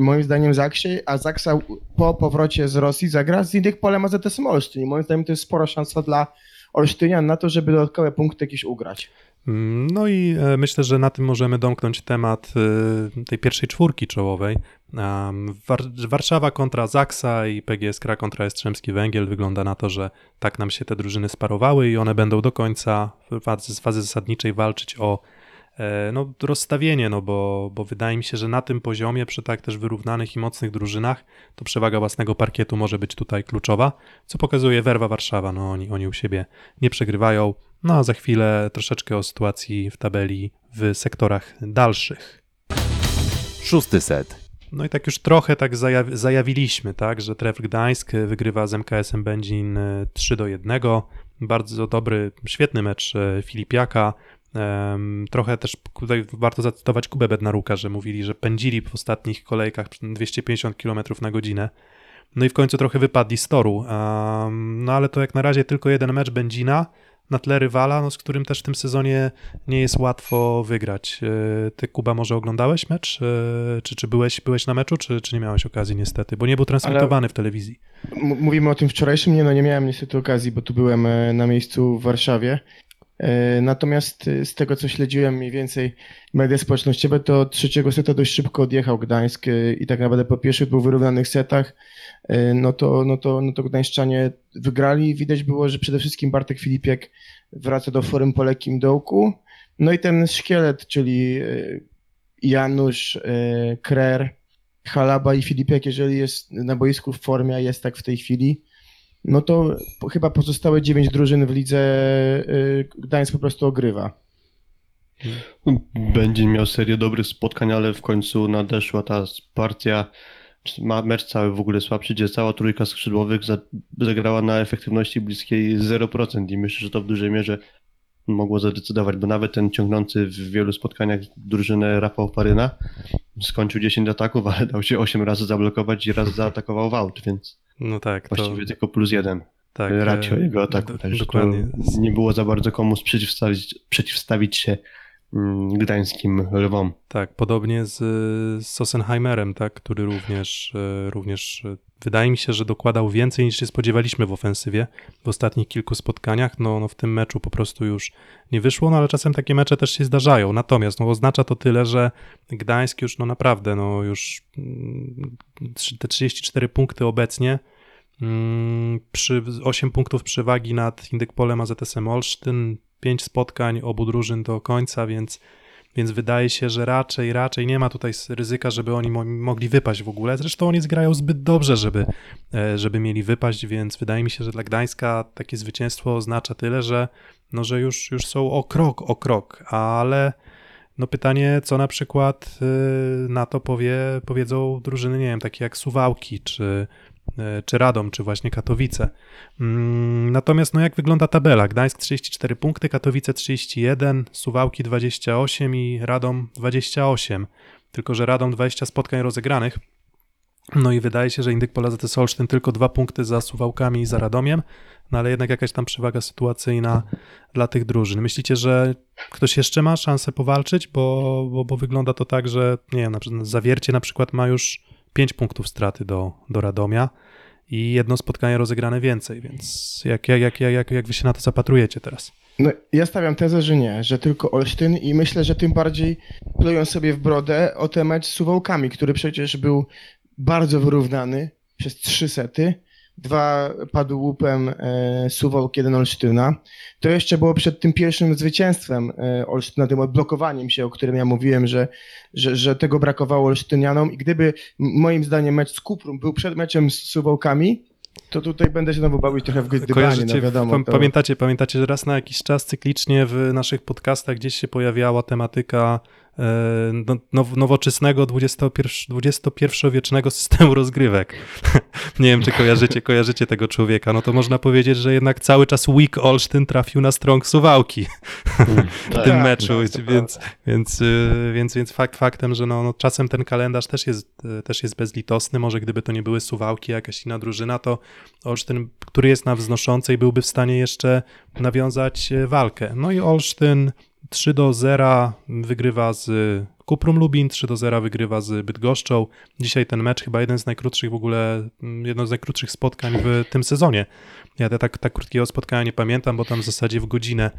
moim zdaniem Zaksie, a Zaksa po powrocie z Rosji zagra z innych polem AZS Olsztyn. Moim zdaniem to jest spora szansa dla Olsztynian na to, żeby dodatkowe punkty jakieś ugrać. No i e, myślę, że na tym możemy domknąć temat e, tej pierwszej czwórki czołowej. Warszawa kontra Zaksa i PGS Kra kontra Jastrzębski Węgiel. Wygląda na to, że tak nam się te drużyny sparowały i one będą do końca w fazy, z fazy zasadniczej walczyć o no, rozstawienie, no bo, bo wydaje mi się, że na tym poziomie, przy tak też wyrównanych i mocnych drużynach, to przewaga własnego parkietu może być tutaj kluczowa, co pokazuje Werwa Warszawa. No, oni, oni u siebie nie przegrywają. No a za chwilę troszeczkę o sytuacji w tabeli w sektorach dalszych. Szósty set. No i tak już trochę tak zajaw- zajawiliśmy, tak, że Tref Gdańsk wygrywa z MKS-em Będzin e, 3 do 1. Bardzo dobry, świetny mecz e, Filipiaka. Trochę też tutaj warto zacytować Kubę Bednaruka, że mówili, że pędzili w ostatnich kolejkach 250 km na godzinę. No i w końcu trochę wypadli z toru. No ale to jak na razie tylko jeden mecz Będzina na tle rywala, no, z którym też w tym sezonie nie jest łatwo wygrać. E, Ty, Kuba, może oglądałeś mecz? E, Czy, czy byłeś, byłeś na meczu, czy, czy nie miałeś okazji niestety? Bo nie był transmitowany w telewizji. Mówimy o tym wczorajszym, nie no nie miałem niestety okazji, bo tu byłem e, na miejscu w Warszawie. E, Natomiast e, z tego co śledziłem mniej więcej media społecznościowe, to trzeciego seta dość szybko odjechał Gdańsk e, i tak naprawdę po pierwszych dwóch wyrównanych setach, e, no to, no to, no to Gdańszczanie wygrali. Widać było, że przede wszystkim Bartek Filipiek wraca do formy po lekkim dołku. No i ten szkielet, czyli Janusz, Krer, Halaba i Filipiak, jeżeli jest na boisku w formie, a jest tak w tej chwili, no to chyba pozostałe dziewięć drużyn w lidze y, Gdańsk po prostu ogrywa. Będzie miał serię dobrych spotkań, ale w końcu nadeszła ta partia, ma mecz cały w ogóle słabszy, gdzie cała trójka skrzydłowych za- zagrała na efektywności bliskiej 0% i myślę, że to w dużej mierze mogło zadecydować, bo nawet ten ciągnący w wielu spotkaniach drużynę Rafał Paryna skończył 10 ataków, ale dał się 8 razy zablokować i raz zaatakował w aut, więc No tak, to właściwie tylko plus jeden tak, ratio e, jego ataku, także dokładnie. to nie było za bardzo komu przeciwstawić, przeciwstawić się gdańskim lwom. Tak, podobnie z, z Sossenheimerem, tak, który również, e, również e, wydaje mi się, że dokładał więcej niż się spodziewaliśmy w ofensywie w ostatnich kilku spotkaniach. No, no w tym meczu po prostu już nie wyszło, no ale czasem takie mecze też się zdarzają. Natomiast no, oznacza to tyle, że Gdańsk już no naprawdę, no już mm, te 34 punkty obecnie mm, przy 8 punktów przewagi nad Indykpolem AZS-em Olsztyn, 5 spotkań obu drużyn do końca, więc więc wydaje się, że raczej, raczej nie ma tutaj ryzyka, żeby oni mo- mogli wypaść w ogóle. Zresztą oni zgrają zbyt dobrze, żeby, e, żeby mieli wypaść, więc wydaje mi się, że dla Gdańska takie zwycięstwo oznacza tyle, że, no, że już, już są o krok, o krok, ale no pytanie, co na przykład y, na to powie, powiedzą drużyny, nie wiem, takie jak Suwałki, czy, czy Radom, czy właśnie Katowice. Mm, Natomiast no jak wygląda tabela? Gdańsk 34 punkty, Katowice 31, Suwałki 28 i Radom 28. Tylko, że Radom 20 spotkań rozegranych. No i wydaje się, że Indyk Pola ZS Olsztyn tylko dwa punkty za Suwałkami i za Radomiem, no ale jednak jakaś tam przewaga sytuacyjna dla tych drużyn. Myślicie, że ktoś jeszcze ma szansę powalczyć? Bo, bo, bo wygląda to tak, że nie wiem, na przykład Zawiercie na przykład ma już 5 punktów straty do, do Radomia i jedno spotkanie rozegrane więcej, więc jak, jak, jak, jak, jak wy się na to zapatrujecie teraz? No, ja stawiam tezę, że nie, że tylko Olsztyn i myślę, że tym bardziej plują sobie w brodę o ten mecz z Suwałkami, który przecież był bardzo wyrównany przez trzy sety. Dwa padł łupem e, Suwałk, jeden Olsztyna. To jeszcze było przed tym pierwszym zwycięstwem e, Olsztyna, tym odblokowaniem się, o którym ja mówiłem, że, że, że tego brakowało Olsztynianom i gdyby moim zdaniem mecz z Kuprum był przed meczem z Suwałkami, to tutaj będę się znowu bawić trochę w gdybanie, no wiadomo. pam- to... pamiętacie, pamiętacie, że raz na jakiś czas cyklicznie w naszych podcastach gdzieś się pojawiała tematyka now- nowoczesnego 21-wiecznego systemu rozgrywek. *laughs* Nie wiem, czy kojarzycie, kojarzycie tego człowieka. No to można powiedzieć, że jednak cały czas Weak Olsztyn trafił na strong Suwałki *laughs* w Tak. tym Tak, meczu, tak, to więc, więc, y, więc, więc fakt faktem, że no, no, czasem ten kalendarz też jest, y, też jest bezlitosny. Może gdyby to nie były Suwałki, jakaś inna drużyna, to Olsztyn, który jest na wznoszącej, byłby w stanie jeszcze nawiązać y, walkę. No i Olsztyn 3 do 0 wygrywa z Kuprum Lubin, 3 do 0 wygrywa z Bydgoszczą. Dzisiaj ten mecz chyba jeden z najkrótszych w ogóle, mm, jedno z najkrótszych spotkań w tym sezonie. Ja tak, tak krótkiego spotkania nie pamiętam, bo tam w zasadzie w godzinę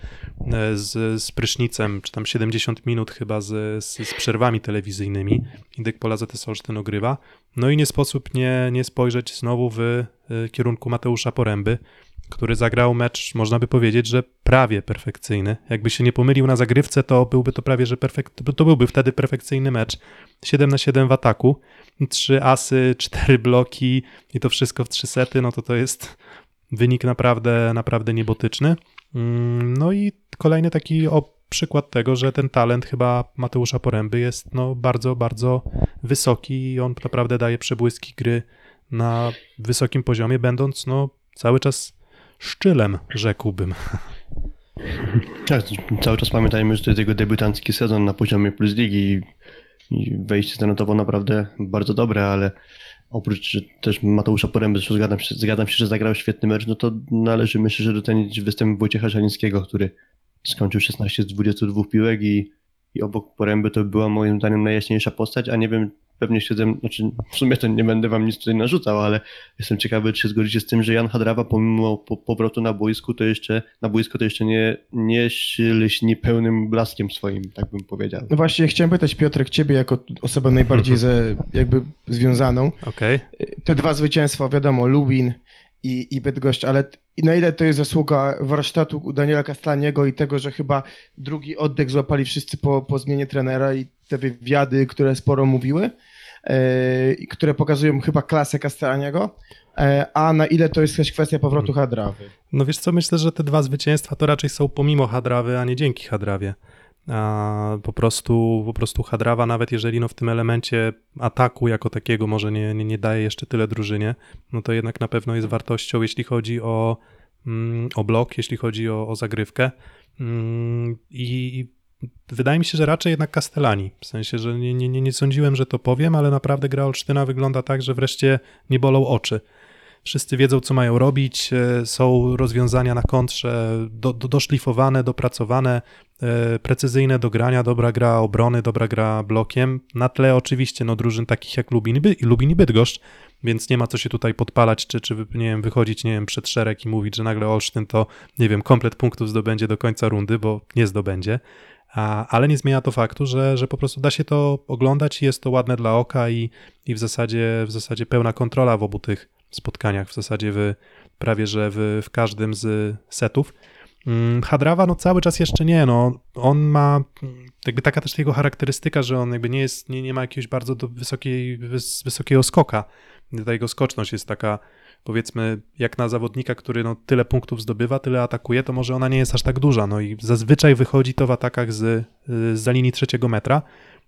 e, z, z prysznicem, czy tam 70 minut chyba z, z, z przerwami telewizyjnymi. Indyk Pola ZS Olsztyn ogrywa. No i nie sposób nie, nie spojrzeć znowu w e, kierunku Mateusza Poręby, który zagrał mecz, można by powiedzieć, że prawie perfekcyjny. Jakby się nie pomylił na zagrywce, to byłby to prawie, że perfekt, to byłby wtedy perfekcyjny mecz. 7 na 7 w ataku, 3 asy, 4 bloki i to wszystko w 3 sety, no to to jest wynik naprawdę, naprawdę niebotyczny. Mm, No i kolejny taki przykład tego, że ten talent chyba Mateusza Poręby jest no, bardzo, bardzo wysoki i on naprawdę daje przebłyski gry na wysokim poziomie, będąc no, cały czas szczylem, rzekłbym. Tak, cały czas pamiętajmy, że to jest jego debiutancki sezon na poziomie Plus Ligi i, wejście stanotowo naprawdę bardzo dobre, ale oprócz też Mateusza Poręby, zresztą zgadzam się, zgadzam się, że zagrał świetny mecz, no to należy myślę, że docenić występ Wojciecha Szalińskiego, który skończył 16 z 22 piłek i, i obok Poręby to była moim zdaniem najjaśniejsza postać, a nie wiem, pewnie się ze mną, znaczy w sumie to nie będę wam nic tutaj narzucał, ale jestem ciekawy, czy się zgodzicie z tym, że Jan Hadrawa pomimo po, powrotu na boisku to jeszcze, na boisko to jeszcze nie, nie lśni pełnym blaskiem swoim, tak bym powiedział. No właśnie, chciałem pytać Piotrek, ciebie jako osobę najbardziej *laughs* ze, jakby związaną. Okej. Te dwa zwycięstwa, wiadomo, Lubin i, i Bydgoszcz, ale na ile to jest zasługa warsztatu Daniela Castellaniego i tego, że chyba drugi oddech złapali wszyscy po, po zmianie trenera i te wywiady, które sporo mówiły, które pokazują chyba klasę Castellaniego, e, a na ile to jest też kwestia powrotu Hadrawy. No wiesz co, myślę, że te dwa zwycięstwa to raczej są pomimo Hadrawy, a nie dzięki Hadrawie. A po prostu, po prostu Hadrawa, nawet jeżeli no w tym elemencie ataku jako takiego może nie, nie, nie daje jeszcze tyle drużynie, no to jednak na pewno jest wartością, jeśli chodzi o, mm, o blok, jeśli chodzi o, o zagrywkę. Mm, I wydaje mi się, że raczej jednak Castellani. W sensie, że nie, nie, nie, sądziłem, że to powiem, ale naprawdę gra Olsztyna wygląda tak, że wreszcie nie bolą oczy. Wszyscy wiedzą, co mają robić, e, są rozwiązania na kontrze do, do, doszlifowane, dopracowane, e, precyzyjne do grania, dobra gra obrony, dobra gra blokiem. Na tle oczywiście no, drużyn takich jak Lubin By, Lubin i Bydgoszcz, więc nie ma co się tutaj podpalać, czy, czy nie wiem, wychodzić nie wiem, przed szereg i mówić, że nagle Olsztyn to, nie wiem, komplet punktów zdobędzie do końca rundy, bo nie zdobędzie. Ale nie zmienia to faktu, że, że po prostu da się to oglądać i jest to ładne dla oka i, i w, zasadzie, w zasadzie pełna kontrola w obu tych spotkaniach, w zasadzie w, prawie że w, w każdym z setów. Mm, Hadrawa no cały czas jeszcze nie, no on ma mm, jakby taka też jego charakterystyka, że on jakby nie jest, nie, nie ma jakiegoś bardzo do wysokiej, wys, wysokiego skoka. Ta jego skoczność jest taka powiedzmy jak na zawodnika, który no tyle punktów zdobywa, tyle atakuje, to może ona nie jest aż tak duża, no i zazwyczaj wychodzi to w atakach z, z za linii trzeciego metra,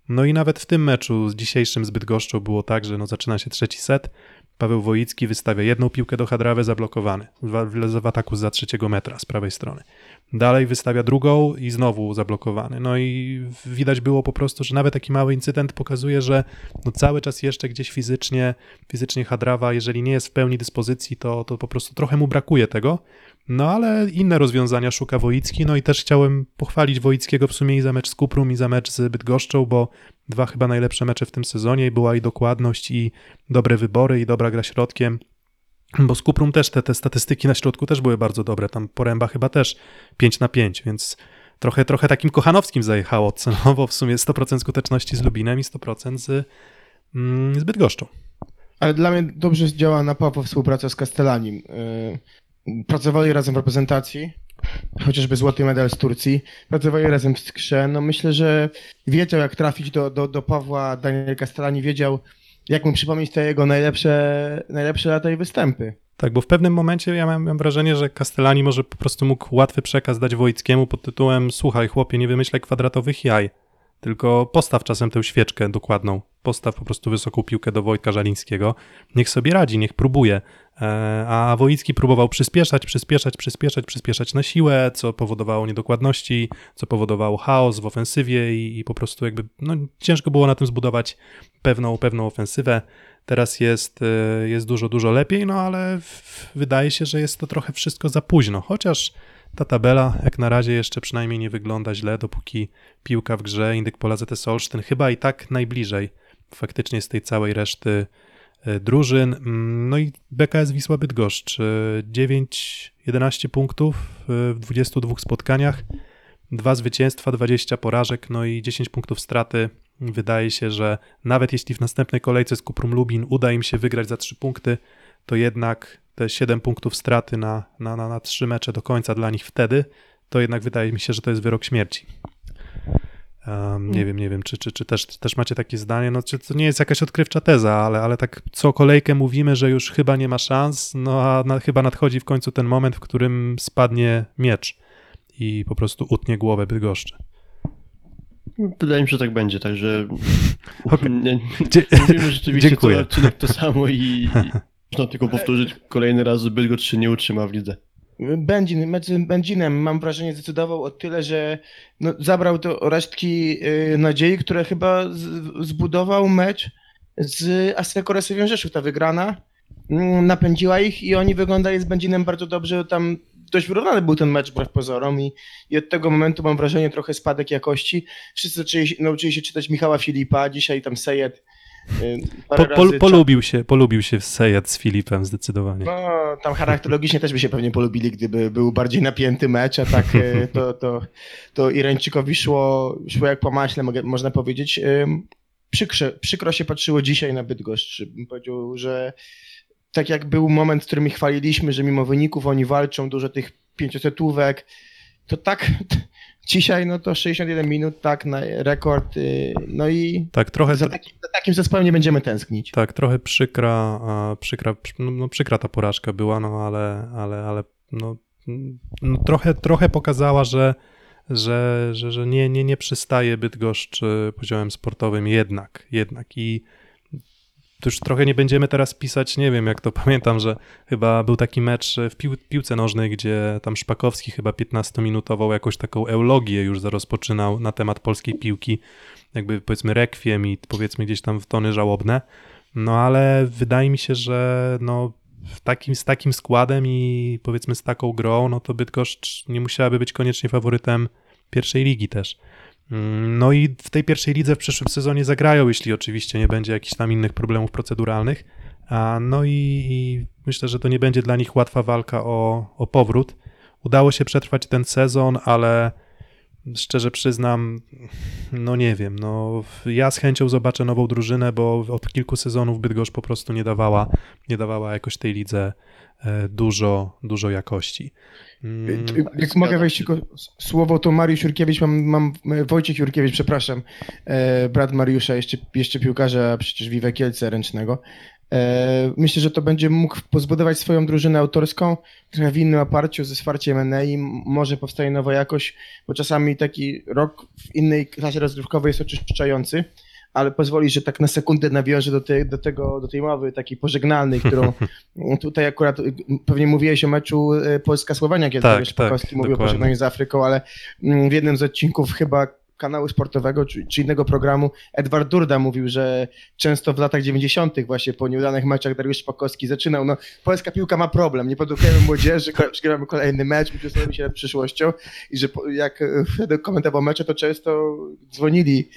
no i nawet w tym meczu z dzisiejszym z Bydgoszczą było tak, że no zaczyna się trzeci set, Paweł Wojicki wystawia jedną piłkę do Hadrawy zablokowany. W, w, w ataku za trzeciego metra z prawej strony. Dalej wystawia drugą i znowu zablokowany. No i widać było po prostu, że nawet taki mały incydent pokazuje, że no cały czas jeszcze gdzieś fizycznie, fizycznie Hadrawa, jeżeli nie jest w pełni dyspozycji, to, to po prostu trochę mu brakuje tego. No ale inne rozwiązania szuka Wojicki, no i też chciałem pochwalić Wojickiego w sumie i za mecz z Kuprum i za mecz z Bydgoszczą, bo dwa chyba najlepsze mecze w tym sezonie była i dokładność i dobre wybory i dobra gra środkiem. Bo z Kuprum też te, te statystyki na środku też były bardzo dobre. Tam Poręba chyba też 5 na 5, więc trochę, trochę takim kochanowskim zajechało cenowo. W sumie 100% skuteczności z Lubinem i 100% z, mm, z Bydgoszczą. Ale dla mnie dobrze działa na Pawła współpraca z Castellanim. Yy, Pracowali razem w reprezentacji, chociażby złoty medal z Turcji. Pracowali razem w Skrze. No myślę, że wiedział jak trafić do, do, do Pawła Daniel Castellani, wiedział jak mu przypomnieć te jego najlepsze, najlepsze lata i występy. Tak, bo w pewnym momencie ja miałem, miałem wrażenie, że Castellani może po prostu mógł łatwy przekaz dać Wojickiemu pod tytułem słuchaj chłopie, nie wymyślaj kwadratowych jaj. Tylko postaw czasem tę świeczkę dokładną. Postaw po prostu wysoką piłkę do Wojtka Żalińskiego. Niech sobie radzi, niech próbuje. E, A Wojicki próbował przyspieszać, przyspieszać, przyspieszać, przyspieszać na siłę, co powodowało niedokładności, co powodowało chaos w ofensywie i, i po prostu jakby no, ciężko było na tym zbudować pewną, pewną ofensywę. Teraz jest, e, jest dużo, dużo lepiej, no ale w, wydaje się, że jest to trochę wszystko za późno, chociaż ta tabela jak na razie jeszcze przynajmniej nie wygląda źle, dopóki piłka w grze, Indyk Pola ZS Olsztyn chyba i tak najbliżej faktycznie z tej całej reszty e, drużyn. Mm, No i BKS Wisła Bydgoszcz, e, 9-11 punktów e, w 22 spotkaniach, dwa zwycięstwa, 20 porażek, no i 10 punktów straty. Wydaje się, że nawet jeśli w następnej kolejce z Kuprum Lubin uda im się wygrać za 3 punkty, to jednak te 7 punktów straty na, na, na, na 3 mecze do końca dla nich wtedy, to jednak wydaje mi się, że to jest wyrok śmierci. Um, nie wiem, nie wiem, czy, czy, czy też, też macie takie zdanie, no czy to nie jest jakaś odkrywcza teza, ale, ale tak co kolejkę mówimy, że już chyba nie ma szans, no a na, chyba nadchodzi w końcu ten moment, w którym spadnie miecz i po prostu utnie głowę Bydgoszczy. Wydaje mi się, że tak będzie, także *laughs* mówimy rzeczywiście *laughs* Dziękuję. odcinek to samo i można tylko powtórzyć kolejny raz, że Bydgoszcz się nie utrzyma w lidze. Będzin, mecz z Będzinem mam wrażenie zdecydował o tyle, że no, zabrał to resztki y, nadziei, które chyba z, zbudował mecz z Asseco Resowiem Rzeszów. Ta wygrana mm, napędziła ich i oni wyglądali z Będzinem bardzo dobrze. Tam dość wyrównany był ten mecz wbrew pozorom i, i od tego momentu mam wrażenie trochę spadek jakości. Wszyscy zaczęli, nauczyli się czytać Michała Filipa, dzisiaj tam Sejed y, Po, razy polubił się, polubił się Sejad z Filipem zdecydowanie. no, tam charakterologicznie też by się pewnie polubili, gdyby był bardziej napięty mecz, a tak e, to, to, to Irańczykowi szło, szło jak po maśle, mogę, można powiedzieć. Ym, Przykrze, przykro się patrzyło dzisiaj na Bydgoszcz. Bym powiedział, że tak jak był moment, w którym ich chwaliliśmy, że mimo wyników oni walczą, dużo tych pięciosetówek, to tak dzisiaj no to 61 minut, tak, na rekord, y, no i Tak, trochę, za takim, za takim zespołem nie będziemy tęsknić. tak, trochę przykra, przykra, no, no, przykra ta porażka była, no ale, ale, ale no, no, trochę, trochę pokazała, że, że, że, że nie, nie, nie przystaje Bydgoszcz y, poziomem sportowym jednak, jednak i to już trochę nie będziemy teraz pisać, nie wiem jak to *laughs* pamiętam, że chyba był taki mecz w pił, piłce nożnej, gdzie tam Szpakowski chyba 15-minutową jakąś taką eulogię już rozpoczynał na temat polskiej piłki, jakby powiedzmy rekwiem i powiedzmy gdzieś tam w tony żałobne, no ale wydaje mi się, że no w takim, z takim składem i powiedzmy z taką grą, no to Bydgoszcz nie musiałaby być koniecznie faworytem pierwszej ligi też. Mm, No i w tej pierwszej lidze w przyszłym sezonie zagrają, jeśli oczywiście nie będzie jakichś tam innych problemów proceduralnych. No i, i myślę, że to nie będzie dla nich łatwa walka o, o powrót. Udało się przetrwać ten sezon, ale szczerze przyznam, no nie wiem, no ja z chęcią zobaczę nową drużynę, bo od kilku sezonów Bydgoszcz po prostu nie dawała, nie dawała jakoś tej lidze dużo, dużo jakości. Mm, Jak zgadzam mogę wejść tylko słowo, to Mariusz Jurkiewicz, mam, mam Wojciech Jurkiewicz, przepraszam, e, brat Mariusza, jeszcze, jeszcze piłkarza przecież Wiwe Kielce ręcznego. E, myślę, że to będzie mógł pozbudować swoją drużynę autorską, trochę w innym oparciu, ze wsparciem Enei, może powstaje nowa jakość, bo czasami taki rok w innej klasie rozgrywkowej jest oczyszczający, ale pozwoli, że tak na sekundę nawiążę do, tej, do, tego, do tej mowy takiej pożegnalnej, którą *laughs* tutaj akurat y, pewnie mówiłeś o meczu y, Polska-Słowenia, kiedy Tak, Szpakowski tak, mówił o pożegnaniu z Afryką, ale mm, w jednym z odcinków chyba kanału sportowego czy, czy innego programu Edward Durda mówił, że często w latach 90. właśnie po nieudanych meczach Dariusz Szpakowski zaczynał, no polska piłka ma problem, nie produkujemy młodzieży, przegramy kolejny mecz, zastanawiamy się nad przyszłością i że jak wtedy komentował mecze, to często dzwonili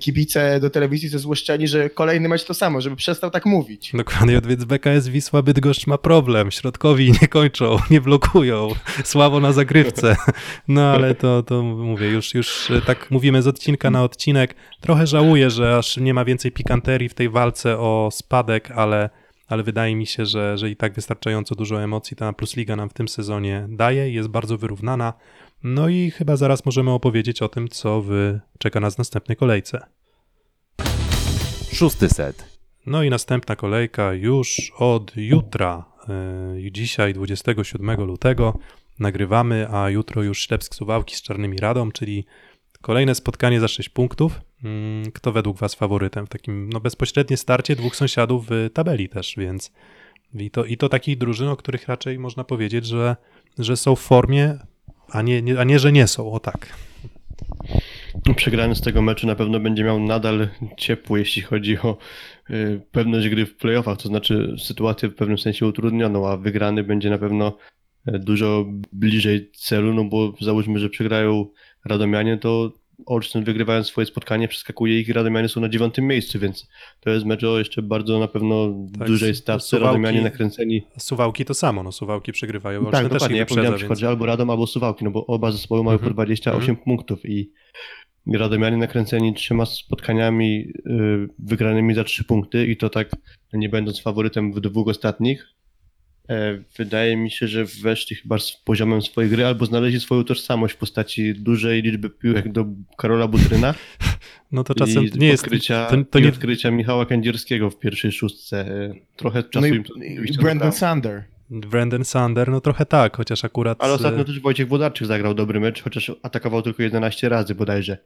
kibice do telewizji ze złoszczeni, że kolejny mecz to samo, żeby przestał tak mówić. Dokładnie, więc BKS Wisła Bydgoszcz ma problem. Środkowi *laughs* nie kończą, nie blokują. Słabo na zagrywce. *laughs* No ale to, to mówię, już, już e, tak mówimy z odcinka na odcinek. Trochę żałuję, że aż nie ma więcej pikanterii w tej walce o spadek, ale, ale wydaje mi się, że, że i tak wystarczająco dużo emocji ta Plus Liga nam w tym sezonie daje. Jest bardzo wyrównana. No i chyba zaraz możemy opowiedzieć o tym, co wy czeka nas w następnej kolejce. Szósty set. No i następna kolejka już od jutra. Yy, Dzisiaj, 27 lutego, nagrywamy, a jutro już Ślepsk Suwałki z Czarnymi Radą, czyli Kolejne spotkanie za 6 punktów. Mm, Kto według Was faworytem w takim no, bezpośrednie starcie dwóch sąsiadów w tabeli też, więc i to, i to takich drużyn, o których raczej można powiedzieć, że, że są w formie, a nie, nie, a nie, że nie są, o tak. Przegrany z tego meczu na pewno będzie miał nadal ciepło, jeśli chodzi o y, pewność gry w playoffach, to znaczy sytuację w pewnym sensie utrudnioną, a wygrany będzie na pewno y, dużo bliżej celu, no bo załóżmy, że przegrają Radomianie, to Olsztyn wygrywając swoje spotkanie przeskakuje ich i Radomianie są na dziewiątym miejscu, więc to jest mecz o jeszcze bardzo na pewno Tak, dużej stawce, Suwałki- Radomianie nakręceni. Suwałki to samo, no Suwałki przegrywają, Tak, Olsztyn też dokładnie, ja powiedziałem przykład, że albo Radom, albo Suwałki, no bo oba zespoły mają Mhm, po 28 mhm. punktów i Radomianie nakręceni trzema spotkaniami y, wygranymi za 3 punkty i to tak nie będąc faworytem w dwóch ostatnich. E, Wydaje mi się, że weszli chyba z poziomem swojej gry albo znaleźli swoją tożsamość w postaci dużej liczby piłek do Karola Butryna *laughs* No to czasem i nie jest... odkrycia, To, to i nie, odkrycia Michała Kędzierskiego w pierwszej szóstce. E, Trochę czasu No im to i, i oczywiście Brandon. Sander. Brandon Sander, no trochę tak, chociaż akurat... Ale ostatnio e, też Wojciech Włodarczyk zagrał dobry mecz, chociaż atakował tylko 11 razy bodajże.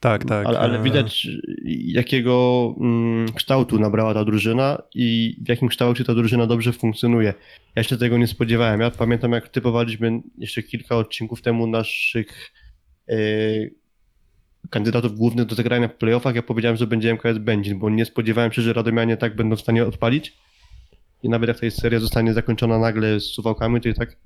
Tak, tak. ale, ale e, widać jakiego mm, kształtu nabrała ta drużyna i w jakim kształcie ta drużyna dobrze funkcjonuje. Ja się tego nie spodziewałem. Ja pamiętam jak typowaliśmy jeszcze kilka odcinków temu naszych e, kandydatów głównych do zagrania w playoffach. Ja powiedziałem, że będzie MKS Będzin, bo nie spodziewałem się, że Radomianie tak będą w stanie odpalić. I nawet jak ta seria zostanie zakończona nagle z Suwałkami, to i tak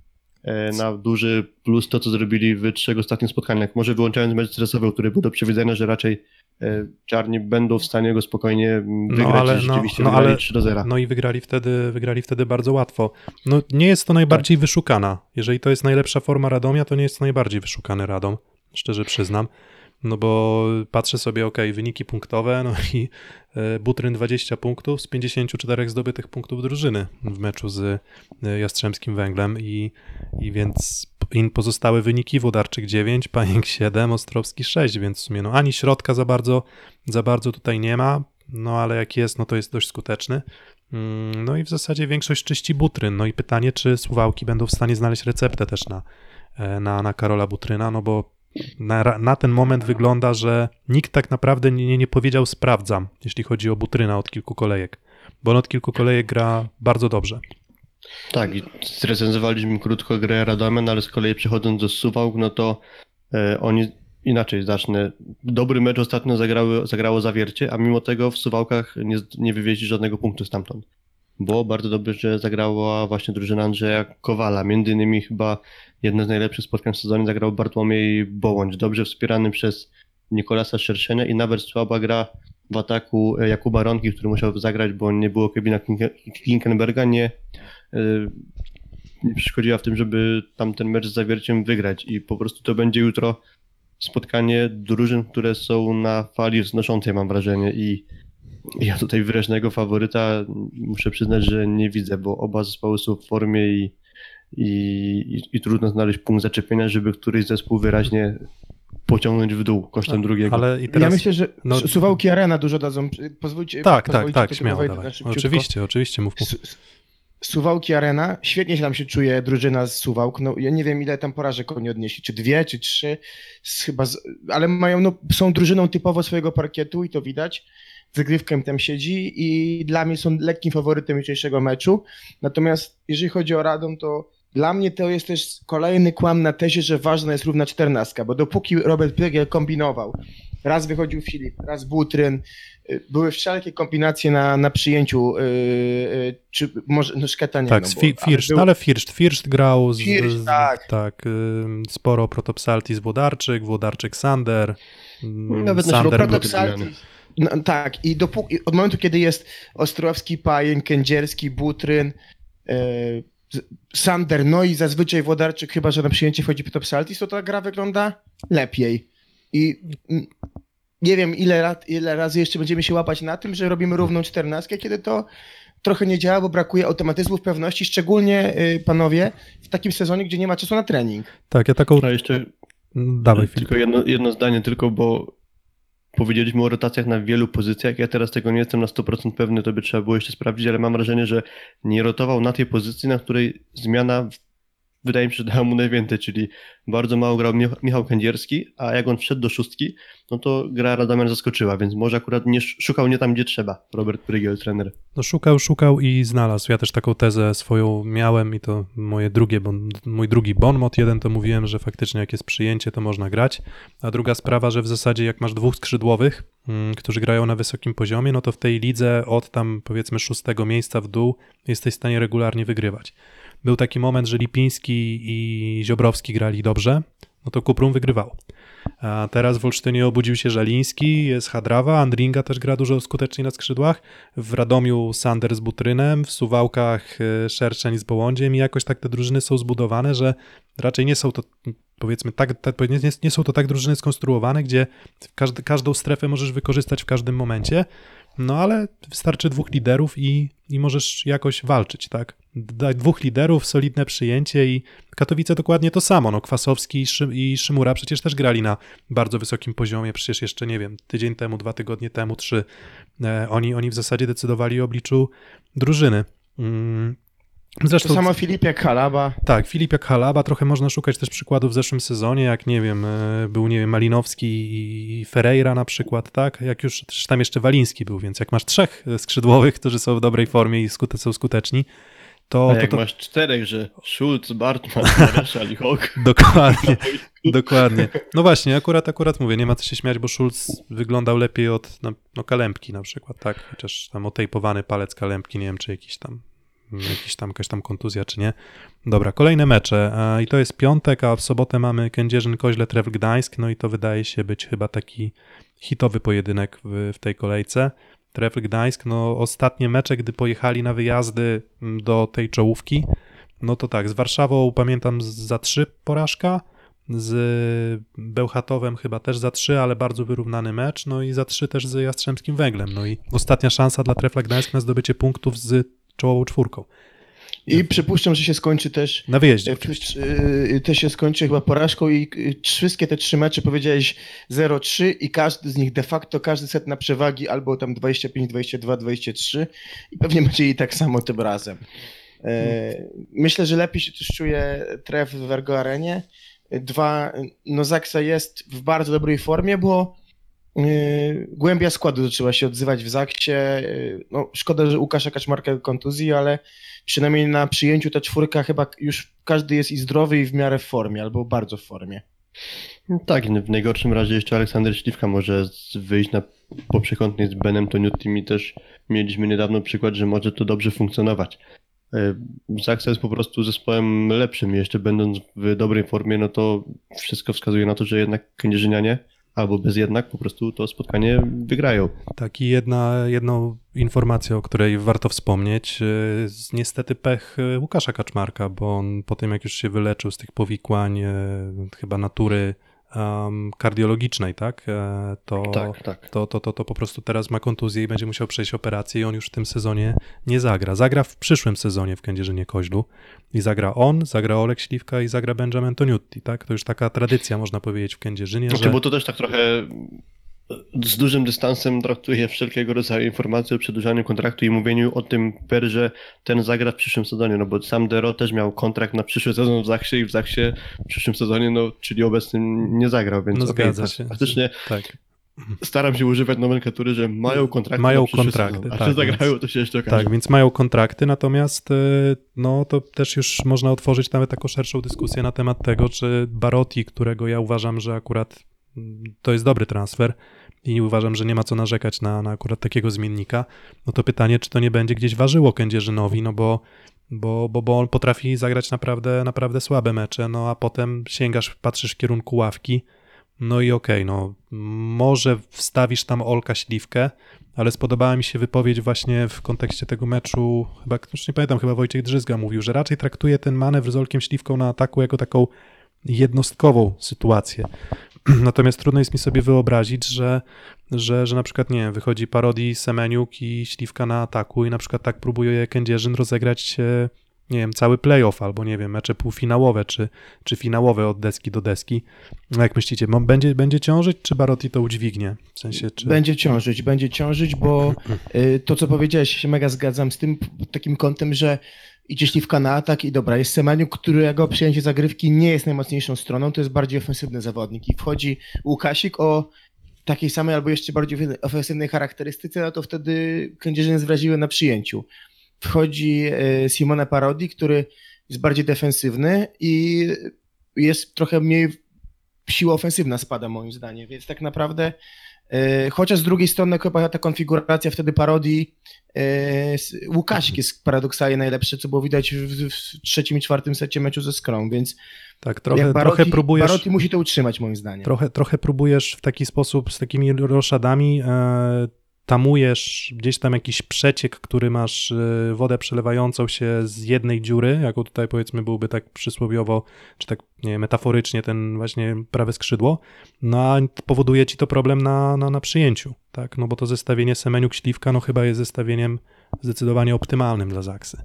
na duży plus to, co zrobili w trzech ostatnich spotkaniach. Może wyłączając mecz stresowy, który był do przewidzenia, że raczej e, czarni będą w stanie go spokojnie mm, No, wygrać ale- i rzeczywiście no, no, ale- 3 do 0. No i wygrali wtedy, wygrali wtedy bardzo łatwo. No nie jest to najbardziej wyszukana. Jeżeli to jest najlepsza forma Radomia, to nie jest to najbardziej wyszukany Radom, szczerze przyznam. No bo patrzę sobie, ok, wyniki punktowe, no i e, Butryn 20 punktów z 54 zdobytych punktów drużyny w meczu z e, Jastrzębskim Węglem i, i więc in pozostałe wyniki Wodarczyk 9, Paniek 7, Ostrowski 6, więc w sumie no ani środka za bardzo, za bardzo tutaj nie ma, no ale jak jest, no to jest dość skuteczny. Mm, No i w zasadzie większość czyści Butryn. No i pytanie, czy Suwałki będą w stanie znaleźć receptę też na, e, na, na Karola Butryna, no bo na, na ten moment wygląda, że nikt tak naprawdę nie, nie powiedział sprawdzam, jeśli chodzi o Butryna od kilku kolejek, bo on od kilku kolejek gra bardzo dobrze. Tak, i zrecenzowaliśmy krótko grę Radomia, no ale z kolei przechodząc do Suwałk, no to e, oni inaczej zacznę. Dobry mecz ostatnio zagrały, zagrało zawiercie, a mimo tego w Suwałkach nie, nie wywieźli żadnego punktu stamtąd. Bo bardzo dobrze, zagrała właśnie drużyna Andrzeja Kowala. Między innymi chyba jedno z najlepszych spotkań w sezonie zagrał Bartłomiej Bołądź, dobrze wspierany przez Nikolasa Szerszenia i nawet słaba gra w ataku Jakuba Ronki, który musiał zagrać, bo nie było Kevina Kinkenberga, nie, e, nie przeszkodziła w tym, żeby tamten mecz z zawierciem wygrać. I po prostu to będzie jutro spotkanie drużyn, które są na fali wznoszącej mam wrażenie. I ja tutaj wyraźnego faworyta muszę przyznać, że nie widzę, bo oba zespoły są w formie i, i, i, i trudno znaleźć punkt zaczepienia, żeby któryś zespół wyraźnie pociągnąć w dół kosztem drugiego. Ale i Ja teraz... myślę, że no- Suwałki Arena dużo dadzą. Pozwólcie, tak, tak, tak, śmiało, dawaj. Oczywiście, oczywiście, mów, mów. Su- Su- Suwałki Arena, świetnie się tam się czuje drużyna z Suwałk. No, ja nie wiem, ile tam porażek oni odnieśli, czy dwie, czy trzy, z, chyba, z, ale mają, no, są drużyną typowo swojego parkietu i to widać. Zagrywkę tam siedzi i dla mnie są lekkim faworytem jutrzejszego meczu. Natomiast jeżeli chodzi o Radom, to dla mnie to jest też kolejny kłam na tezie, że ważna jest równa czternastka, bo dopóki Robert Prygiel kombinował, raz wychodził Filip, raz Butryn, y, były wszelkie kombinacje na, na przyjęciu, yy, czy może, no Szketa nie Tak, no, bo- Fi- ale First, był- ale First, First grał z, First, z, tak. tak ym, sporo Protopsalti z Włodarczyk, Włodarczyk Sander, ym, Nawet na Sander środku był, Protopsal- Protopsalti. No, tak, i dopóki, od momentu, kiedy jest Ostrowski, Pajen, Kędzierski, Butryn, e, Sander, no i zazwyczaj Włodarczyk, chyba że na przyjęcie wchodzi Protopsaltis, to ta gra wygląda lepiej. I mm, nie wiem, ile, ile razy jeszcze będziemy się łapać na tym, że robimy równą czternastkę, kiedy to trochę nie działa, bo brakuje automatyzmów, pewności, szczególnie, y, panowie, w takim sezonie, gdzie nie ma czasu na trening. Tak, ja taką... A jeszcze Dawaj, Filip. tylko jedno, jedno zdanie tylko, bo powiedzieliśmy o rotacjach na wielu pozycjach. Ja teraz tego nie jestem na 100% pewny, to by trzeba było jeszcze sprawdzić, ale mam wrażenie, że nie rotował na tej pozycji, na której zmiana wydaje mi się, że dało mu najwięcej, czyli bardzo mało grał Mich- Michał Kędzierski, a jak on wszedł do szóstki, no to gra Radomian zaskoczyła, więc może akurat nie sz- szukał nie tam, gdzie trzeba, Robert Prygiel, trener. No szukał, szukał i znalazł. Ja też taką tezę swoją miałem i to moje drugie, bon, mój drugi bonmot. Jeden to mówiłem, że faktycznie jak jest przyjęcie, to można grać. A druga sprawa, że w zasadzie jak masz dwóch skrzydłowych, mm, którzy grają na wysokim poziomie, no to w tej lidze od tam powiedzmy szóstego miejsca w dół jesteś w stanie regularnie wygrywać. Był taki moment, że Lipiński i Ziobrowski grali dobrze, no to Kuprum wygrywał. A teraz w Olsztynie obudził się Żaliński, jest Hadrawa, Andringa też gra dużo skuteczniej na skrzydłach, w Radomiu Sander z Butrynem, w Suwałkach e, Szerszeń z Bołądziem i jakoś tak te drużyny są zbudowane, że raczej nie są to powiedzmy tak, tak nie, nie- są to tak drużyny skonstruowane, gdzie każdy, każdą strefę możesz wykorzystać w każdym momencie, no ale wystarczy dwóch liderów i, i możesz jakoś walczyć, tak? Dwóch liderów, solidne przyjęcie i Katowice dokładnie to samo. No, Kwasowski i, Szy, i Szymura przecież też grali na bardzo wysokim poziomie. Przecież jeszcze, nie wiem, tydzień temu, dwa tygodnie temu, trzy. E, oni, oni w zasadzie decydowali o obliczu drużyny. Mm. Zresztą, To samo Filip jak Halaba. tak, Filip jak Halaba, trochę można szukać też przykładów w zeszłym sezonie, jak nie wiem, e, był, nie wiem, Malinowski i Ferreira na przykład, tak? Jak już, tam jeszcze Waliński był, więc jak masz trzech skrzydłowych, którzy są w dobrej formie i skute, są skuteczni, to, A to, jak to, masz czterech, że Schulz, Bartman, *laughs* Maresza, Lichok, Dokładnie, dokładnie. No właśnie, akurat, akurat mówię, nie ma co się śmiać, bo Schulz wyglądał lepiej od no, no Kalempki na przykład, tak? Chociaż tam otejpowany palec Kalempki, nie wiem, czy jakiś tam, jakiś tam, jakaś tam kontuzja, czy nie. Dobra, kolejne mecze i to jest piątek, a w sobotę mamy Kędzierzyn-Koźle, Tref Gdańsk, no i to wydaje się być chyba taki hitowy pojedynek w, w tej kolejce. Trefl Gdańsk, no ostatnie mecze, gdy pojechali na wyjazdy mm, do tej czołówki, no to tak, z Warszawą pamiętam za trzy porażka, z Bełchatowem chyba też za trzy, ale bardzo wyrównany mecz, no i za trzy też z Jastrzębskim Węglem, no i ostatnia szansa dla Trefla Gdańsk na zdobycie punktów z czołową czwórką. I przypuszczam, że się skończy też Na wyjeździe E, y, Też się skończy chyba porażką i y, wszystkie te trzy mecze powiedziałeś 0-3 i każdy z nich de facto, każdy set na przewagi albo tam 25, 22, 23 i pewnie będzie i tak samo tym razem. E, Myślę, że lepiej się też czuje tref w Ergo Arenie. Dwa, no Zaksa jest w bardzo dobrej formie, bo głębia składu zaczęła się odzywać w Zaksie. Y, No, szkoda, że Łukasz Kaczmarka kontuzji, ale przynajmniej na przyjęciu ta czwórka chyba już każdy jest i zdrowy i w miarę w formie, albo bardzo w formie. No Tak, w najgorszym razie jeszcze Aleksander Śliwka może wyjść na poprzekątnej z Benem Toniutim i też mieliśmy niedawno przykład, że może to dobrze funkcjonować. E, Zaksa jest po prostu zespołem lepszym jeszcze będąc w dobrej formie, no to wszystko wskazuje na to, że jednak Kędzierzynianie albo bez jednak po prostu to spotkanie wygrają. Tak, i jedna, jedną informację, o której warto wspomnieć. y, Niestety pech y, Łukasza Kaczmarka, bo on po tym, jak już się wyleczył z tych powikłań y, chyba natury em, kardiologicznej, tak? E, To, Tak, tak. to, to, to, to po prostu teraz ma kontuzję i będzie musiał przejść operację i on już w tym sezonie nie zagra. Zagra w przyszłym sezonie w Kędzierzynie Koźlu i zagra on, zagra Olek Śliwka i zagra Benjamin Toniutti, tak? To już taka tradycja, można powiedzieć, w Kędzierzynie, Znaczy, że... bo to też tak trochę z dużym dystansem traktuję wszelkiego rodzaju informacje o przedłużaniu kontraktu i mówieniu o tym per, że ten zagra w przyszłym sezonie, no bo sam Dero też miał kontrakt na przyszły sezon w Zachsie i w Zachsie w przyszłym sezonie, no czyli obecnym nie zagrał, więc No okej, zgadza fa- się. faktycznie Tak. staram się używać nomenklatury, że mają kontrakty Mają kontrakty, sezon, a tak, czy zagrają, więc- to się jeszcze okaże. Tak, więc mają kontrakty, natomiast y, no to też już można otworzyć nawet taką szerszą dyskusję na temat tego, czy Barotti, którego ja uważam, że akurat to jest dobry transfer i uważam, że nie ma co narzekać na, na akurat takiego zmiennika, no to pytanie, czy to nie będzie gdzieś ważyło Kędzierzynowi, no bo bo, bo, bo on potrafi zagrać naprawdę, naprawdę słabe mecze, no a potem sięgasz, patrzysz w kierunku ławki, no i okej, no może wstawisz tam Olka Śliwkę, ale spodobała mi się wypowiedź właśnie w kontekście tego meczu, chyba, już nie pamiętam, chyba Wojciech Drzyzga mówił, że raczej traktuje ten manewr z Olkiem Śliwką na ataku jako taką jednostkową sytuację. *clears throat* Natomiast trudno jest mi sobie wyobrazić, że, że, że na przykład, nie wiem, wychodzi parodii Semeniuk i Śliwka na ataku i na przykład tak próbuje Kędzierzyn rozegrać, nie wiem, cały playoff albo, nie wiem, mecze półfinałowe czy, czy finałowe od deski do deski. No jak myślicie, będzie, będzie ciążyć, czy Barotti to udźwignie? W sensie, czy... Będzie ciążyć, będzie ciążyć, bo *clears throat* y, to, co powiedziałeś, się mega zgadzam z tym takim kątem, że idzie śliwka na atak i dobra, jest Semeniuk, którego przyjęcie zagrywki nie jest najmocniejszą stroną, to jest bardziej ofensywny zawodnik i wchodzi Łukasik o takiej samej albo jeszcze bardziej ofensywnej charakterystyce, no to wtedy Kędzierzyn wrażliwy na przyjęciu. Wchodzi e, Simone Parodi, który jest bardziej defensywny i jest trochę mniej siła ofensywna spada moim zdaniem, więc tak naprawdę chociaż z drugiej strony chyba ta konfiguracja wtedy parodii e, Łukasik jest paradoksalnie najlepszy, co było widać w, w trzecim i czwartym secie meczu ze Skrą, więc Tak, trochę, Barotti, trochę próbujesz... Barotti musi to utrzymać moim zdaniem. Trochę, trochę próbujesz w taki sposób z takimi roszadami e, tamujesz gdzieś tam jakiś przeciek, który masz e, wodę przelewającą się z jednej dziury, jako tutaj powiedzmy byłby tak przysłowiowo, czy tak nie metaforycznie ten właśnie prawe skrzydło, no a powoduje ci to problem na, na, na przyjęciu, tak, no bo to zestawienie Semeniuk-Śliwka no chyba jest zestawieniem zdecydowanie optymalnym dla Zaksy.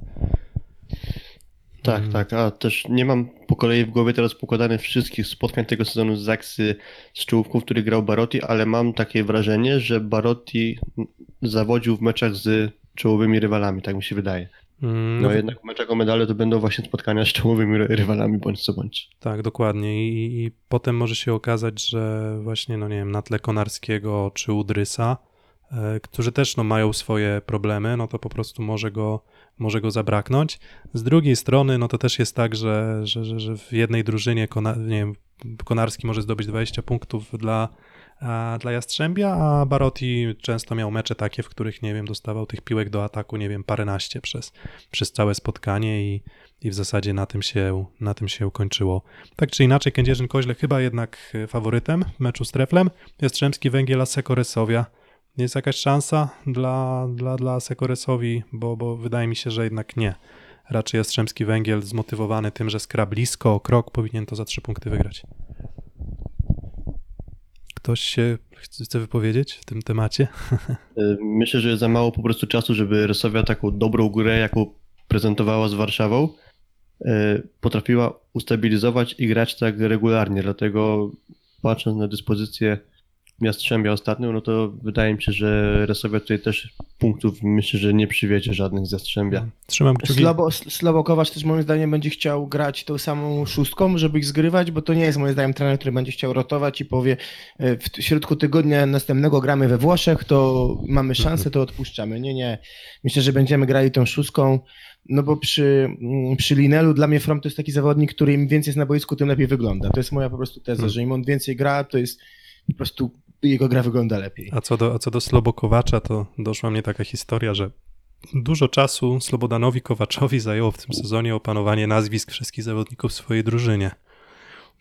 Tak, Mm. tak, a też nie mam po kolei w głowie teraz pokładanych wszystkich spotkań tego sezonu z Zaksy z czołówką, w których grał Barotti, ale mam takie wrażenie, że Barotti zawodził w meczach z czołowymi rywalami, tak mi się wydaje. Mm, No jednak w meczach o medale to będą właśnie spotkania z czołowymi ry- rywalami, bądź co bądź. Tak, dokładnie. I, I potem może się okazać, że właśnie, no nie wiem, na tle Konarskiego czy Udrysa, e, którzy też no, mają swoje problemy, no to po prostu może go, może go zabraknąć. Z drugiej strony, no to też jest tak, że, że, że, że w jednej drużynie Kona, nie wiem, Konarski może zdobyć 20 punktów dla, a, dla Jastrzębia, a Barotti często miał mecze takie, w których, nie wiem, dostawał tych piłek do ataku, nie wiem, paręnaście przez, przez całe spotkanie i, i w zasadzie na tym się, na tym się kończyło. Tak czy inaczej, Kędzierzyn-Koźle chyba jednak faworytem w meczu z Treflem. Jastrzębski Węgiel Sekoresowia. Jest jakaś szansa dla, dla, dla Sekoresowi, bo, bo wydaje mi się, że jednak nie. Raczej Jastrzębski Węgiel zmotywowany tym, że skra blisko o krok powinien to za trzy punkty wygrać. Ktoś się chce wypowiedzieć w tym temacie? *laughs* Y, Myślę, że za mało po prostu czasu, żeby Rysowia taką dobrą grę, jaką prezentowała z Warszawą, y, potrafiła ustabilizować i grać tak regularnie. Dlatego patrząc na dyspozycję Jastrzębia ostatnio, no to wydaje mi się, że Rysowia tutaj też punktów myślę, że nie przywiedzie żadnych z Jastrzębia. Trzymam kciuki. Slabo, też moim zdaniem będzie chciał grać tą samą szóstką, żeby ich zgrywać, bo to nie jest moim zdaniem trener, który będzie chciał rotować i powie e, w środku tygodnia następnego gramy we Włoszech, to mamy szansę, to odpuszczamy. Nie, nie. Myślę, że będziemy grali tą szóstką, no bo przy, mm, przy Linelu dla mnie From to jest taki zawodnik, który im więcej jest na boisku, tym lepiej wygląda. To jest moja po prostu teza, Hmm. że im on więcej gra, to jest po prostu jego gra wygląda lepiej. A co do, a co do Slobokowacza, to doszła mnie taka historia, że dużo czasu Slobodanowi Kowaczowi zajęło w tym sezonie opanowanie nazwisk wszystkich zawodników w swojej drużynie.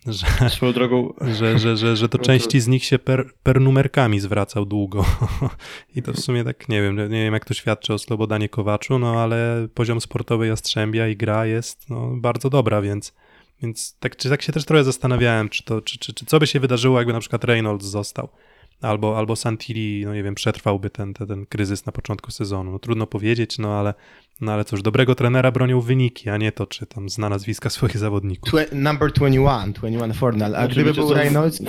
Że, Swoją drogą, że, że, że, że to to- części z nich się per, per numerkami zwracał długo. *laughs* I to w sumie tak, nie wiem, nie wiem jak to świadczy o Slobodanie Kowaczu, no ale poziom sportowy Jastrzębia i gra jest no, bardzo dobra, więc, więc tak, czy, tak się też trochę zastanawiałem, czy, to, czy, czy, czy co by się wydarzyło, jakby na przykład Reynolds został. Albo, albo Santilli, no nie wiem, przetrwałby ten, ten, ten kryzys na początku sezonu. No trudno powiedzieć, no ale, no ale cóż, dobrego trenera bronią wyniki, a nie to, czy tam zna nazwiska *laughs* swoich zawodników. Twe- number 21, 21 Fornal. A Znaczy, gdyby był Reynolds,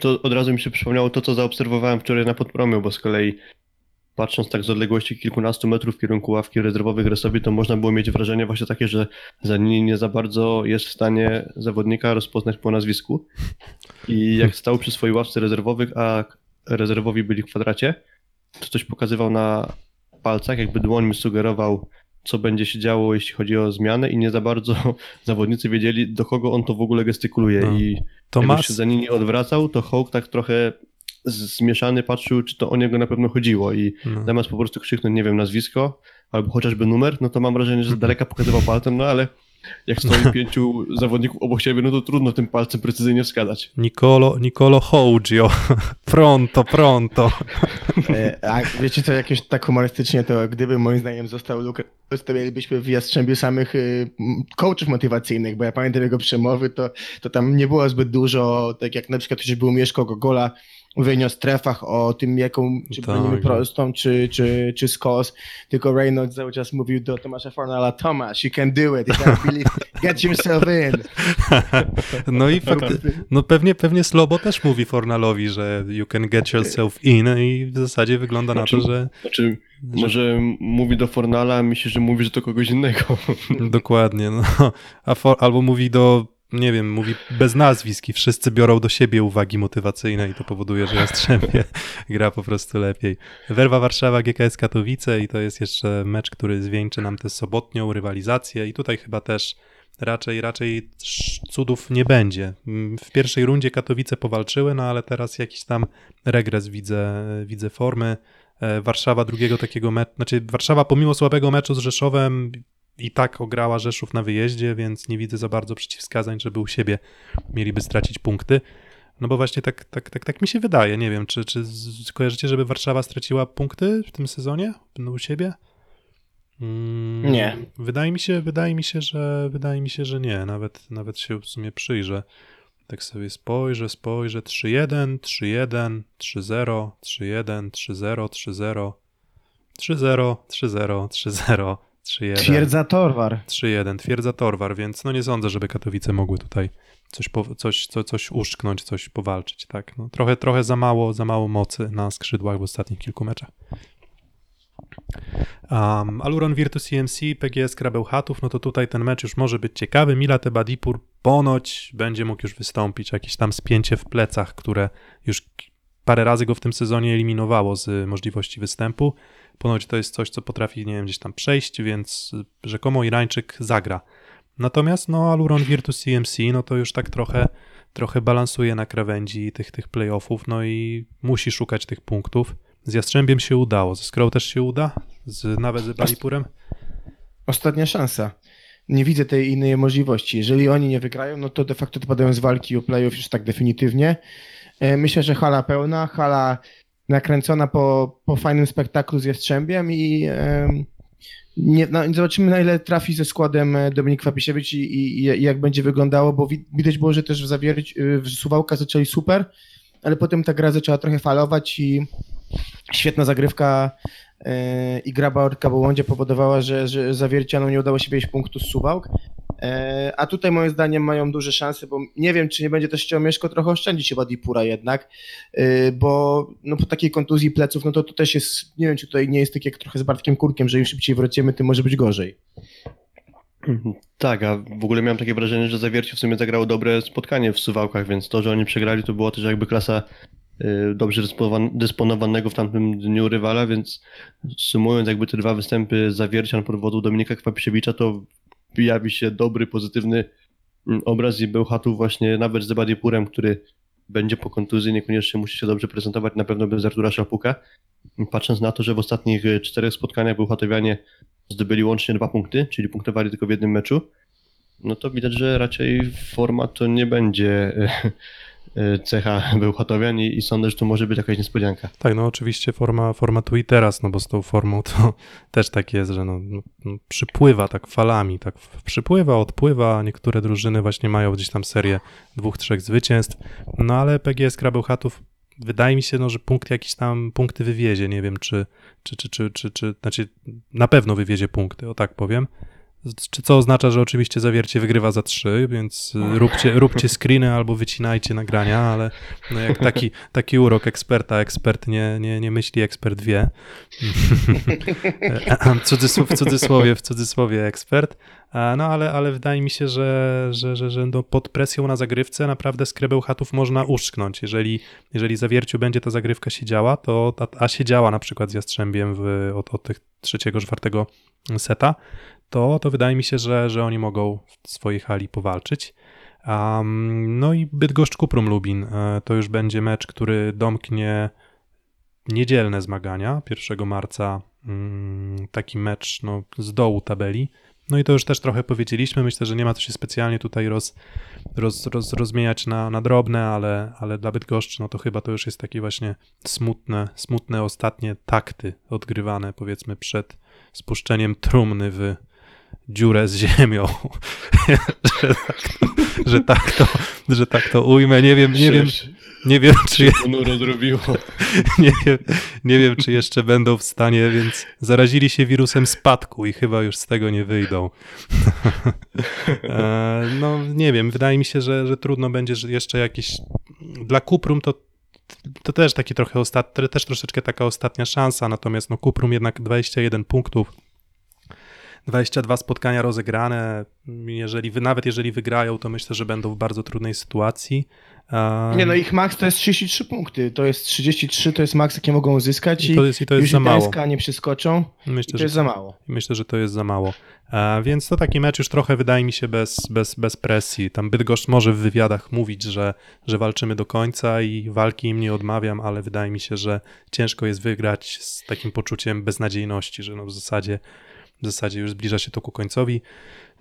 To od razu mi się przypomniało to, co zaobserwowałem wczoraj na podpromiu, bo z kolei patrząc tak z odległości kilkunastu metrów w kierunku ławki rezerwowych Resowi, to można było mieć wrażenie właśnie takie, że Zanini nie za bardzo jest w stanie zawodnika rozpoznać po nazwisku. I jak stał przy swojej ławce rezerwowych, a rezerwowi byli w kwadracie, to coś pokazywał na palcach, jakby dłoń mi sugerował, co będzie się działo, jeśli chodzi o zmianę i nie za bardzo *laughs* zawodnicy wiedzieli, do kogo on to w ogóle gestykuluje No. i To jak mas... się za nimi odwracał, to Hawk tak trochę zmieszany patrzył, czy to o niego na pewno chodziło i No. zamiast po prostu krzyknąć, nie wiem, nazwisko albo chociażby numer, no to mam wrażenie, że z daleka pokazywał palcem, no ale jak stoi *laughs* pięciu zawodników obok siebie, no to trudno tym palcem precyzyjnie wskazać. Nicolo, Nicolo Hoggio. *laughs* Pronto, pronto. *laughs* E, A wiecie co, jakieś tak humorystycznie, to gdyby moim zdaniem został Lukas, to mielibyśmy w Jastrzębiu samych y, coachów motywacyjnych, bo ja pamiętam jego przemowy, to, to tam nie było zbyt dużo, tak jak na przykład ktoś był Mieszko Gogola mówienie o strefach, o tym, jaką, czy Tak. bronimy prostą, czy, czy, czy skos, tylko Reynolds cały czas mówił do Tomasza Fornala, Tomasz, you can do it, you believe, get yourself in. *laughs* No i fakty, no pewnie, pewnie Slobo też mówi Fornalowi, że you can get yourself in i w zasadzie wygląda na to, Znaczy- że Znaczy, może mówi do Fornala, a myśli, że mówi, że to kogoś innego. dokładnie, no. A for, albo mówi do, nie wiem, mówi bez nazwisk i wszyscy biorą do siebie uwagi motywacyjne i to powoduje, że Jastrzębie *laughs* gra po prostu lepiej. Werwa Warszawa, GKS Katowice i to jest jeszcze mecz, który zwieńczy nam tę sobotnią rywalizację i tutaj chyba też raczej, raczej cudów nie będzie. W pierwszej rundzie Katowice powalczyły, no ale teraz jakiś tam regres widzę, widzę formy. E, Warszawa drugiego takiego meczu, znaczy Warszawa pomimo słabego meczu z Rzeszowem i tak ograła Rzeszów na wyjeździe, więc nie widzę za bardzo przeciwwskazań, żeby u siebie mieliby stracić punkty. No bo właśnie tak, tak, tak, tak mi się wydaje. Nie wiem, czy, czy kojarzycie, żeby Warszawa straciła punkty w tym sezonie no, u siebie? Mm, Nie. Wydaje mi się, wydaje mi się, że wydaje mi się, że nie. Nawet, nawet się w sumie przyjrzę. Tak sobie spojrzę, spojrzę. 3-1, 3-1, 3-0, 3-1, 3-0, 3-0, 3-0, 3-0, 3-0, 3-1. Twierdza Torwar. 3-1, twierdza Torwar, więc no nie sądzę, żeby Katowice mogły tutaj coś, po, coś, co, coś uszczknąć, coś powalczyć, tak. No, trochę, trochę za mało, za mało mocy na skrzydłach w ostatnich kilku meczach. Um, Aluron Virtus CMC, PGS Krabełchatów, no to tutaj ten mecz już może być ciekawy. Mila Tebadipur ponoć będzie mógł już wystąpić. Jakieś tam spięcie w plecach, które już parę razy go w tym sezonie eliminowało z możliwości występu. Ponoć to jest coś, co potrafi, nie wiem, gdzieś tam przejść, więc rzekomo Irańczyk zagra. Natomiast no Aluron Virtus CMC, no to już tak trochę, trochę balansuje na krawędzi tych, tych playoffów, no i musi szukać tych punktów. Z Jastrzębiem się udało, ze Skrą też się uda, z, nawet z Balipurem. Ostatnia szansa. Nie widzę tej innej możliwości. Jeżeli oni nie wygrają, no to de facto odpadają z walki o playoff już tak definitywnie. E, Myślę, że hala pełna, hala nakręcona po, po fajnym spektaklu z Jastrzębiem i nie, no, zobaczymy na ile trafi ze składem e, Dominik Fapisiewicz i, i, i jak będzie wyglądało, bo wi- widać było, że też w, zawierć, w Suwałka zaczęli super, ale potem ta gra zaczęła trochę falować i świetna zagrywka e, i gra Orka Bołądzie powodowała, że, że Zawiercianom nie udało się wejść punktu z Suwałk. E, A tutaj moim zdaniem mają duże szanse, bo nie wiem, czy nie będzie też chciał Mieszko trochę oszczędzić chyba Dipura jednak, e, bo no po takiej kontuzji pleców, no to to też jest, nie wiem, czy tutaj nie jest tak jak trochę z Bartkiem Kurkiem, że im szybciej wrócimy, tym może być gorzej. Tak, a w ogóle miałem takie wrażenie, że Zawiercie w sumie zagrało dobre spotkanie w Suwałkach, więc to, że oni przegrali, to było też jakby klasa y, dobrze dysponowan- dysponowanego w tamtym dniu rywala, więc sumując jakby te dwa występy Zawiercian pod wodą Dominika Kwapisiewicza, to pojawi się dobry, pozytywny mm, obraz i Bełchatów właśnie nawet z Badipurem, który będzie po kontuzji, niekoniecznie musi się dobrze prezentować, na pewno bez Artura Szapuka. Patrząc na to, że w ostatnich y, czterech spotkaniach Bełchatowianie zdobyli łącznie dwa punkty, czyli punktowali tylko w jednym meczu, no to widać, że raczej forma to nie będzie e, e, cecha *laughs* Bełchatowian i, i sądzę, że to może być jakaś niespodzianka. Tak, no oczywiście forma, forma tu i teraz, no bo z tą formą to *laughs* też tak jest, że no, no, no, przypływa tak falami, tak przypływa, odpływa, niektóre drużyny właśnie mają gdzieś tam serię dwóch, trzech zwycięstw, no ale PGS Krabełchatów wydaje mi się, no, że punkt jakiś tam, punkty wywiezie, nie wiem czy, czy, czy, czy, czy, czy znaczy na pewno wywiezie punkty, o tak powiem. Co oznacza, że oczywiście zawiercie wygrywa za trzy, więc y, róbcie, róbcie screeny albo wycinajcie nagrania, ale no jak taki, taki urok eksperta, ekspert nie, nie, nie myśli, ekspert wie. *laughs* Cudzysłów, w cudzysłowie, w cudzysłowie ekspert. No ale, ale wydaje mi się, że, że, że, że no pod presją na zagrywce naprawdę skrebeł chatów można uszczknąć. Jeżeli, jeżeli zawierciu będzie ta zagrywka siedziała, to, a, a siedziała na przykład z Jastrzębiem w, od, od tych trzeciego, czwartego seta, to, to wydaje mi się, że, że oni mogą w swojej hali powalczyć. Um, no i Bydgoszcz Kuprum Lubin e, to już będzie mecz, który domknie niedzielne zmagania 1 marca. mm, Taki mecz no, z dołu tabeli. No i to już też trochę powiedzieliśmy. Myślę, że nie ma co się specjalnie tutaj roz, roz, roz, rozmieniać na, na drobne, ale, ale dla Bydgoszczy no to chyba to już jest takie właśnie smutne, smutne ostatnie takty odgrywane powiedzmy przed spuszczeniem trumny w, dziurę z ziemią. *laughs* że, tak to, że, tak to, że tak to ujmę. Nie wiem, nie wiem, nie wiem, czy, je- *laughs* nie, wiem, nie wiem, czy jeszcze będą w stanie, więc zarazili się wirusem spadku i chyba już z tego nie wyjdą. *laughs* E, no nie wiem, wydaje mi się, że, że trudno będzie jeszcze jakieś... Dla Kuprum to, to też taki trochę ostat... też troszeczkę taka ostatnia szansa, natomiast no Kuprum jednak 21 punktów, 22 spotkania rozegrane, jeżeli nawet jeżeli wygrają, to myślę, że będą w bardzo trudnej sytuacji. E, Nie no, ich max to jest 33 punkty. To jest 33, to jest max, jakie mogą uzyskać i, to jest, i to jest już za mało. Nie przeskoczą. Myślę, to że jest za mało. Myślę, że to jest za mało. E, więc to taki mecz już trochę wydaje mi się bez, bez, bez presji. Tam Bydgoszcz może w wywiadach mówić, że, że walczymy do końca i walki im nie odmawiam, ale wydaje mi się, że ciężko jest wygrać z takim poczuciem beznadziejności, że no w zasadzie w zasadzie już zbliża się to ku końcowi.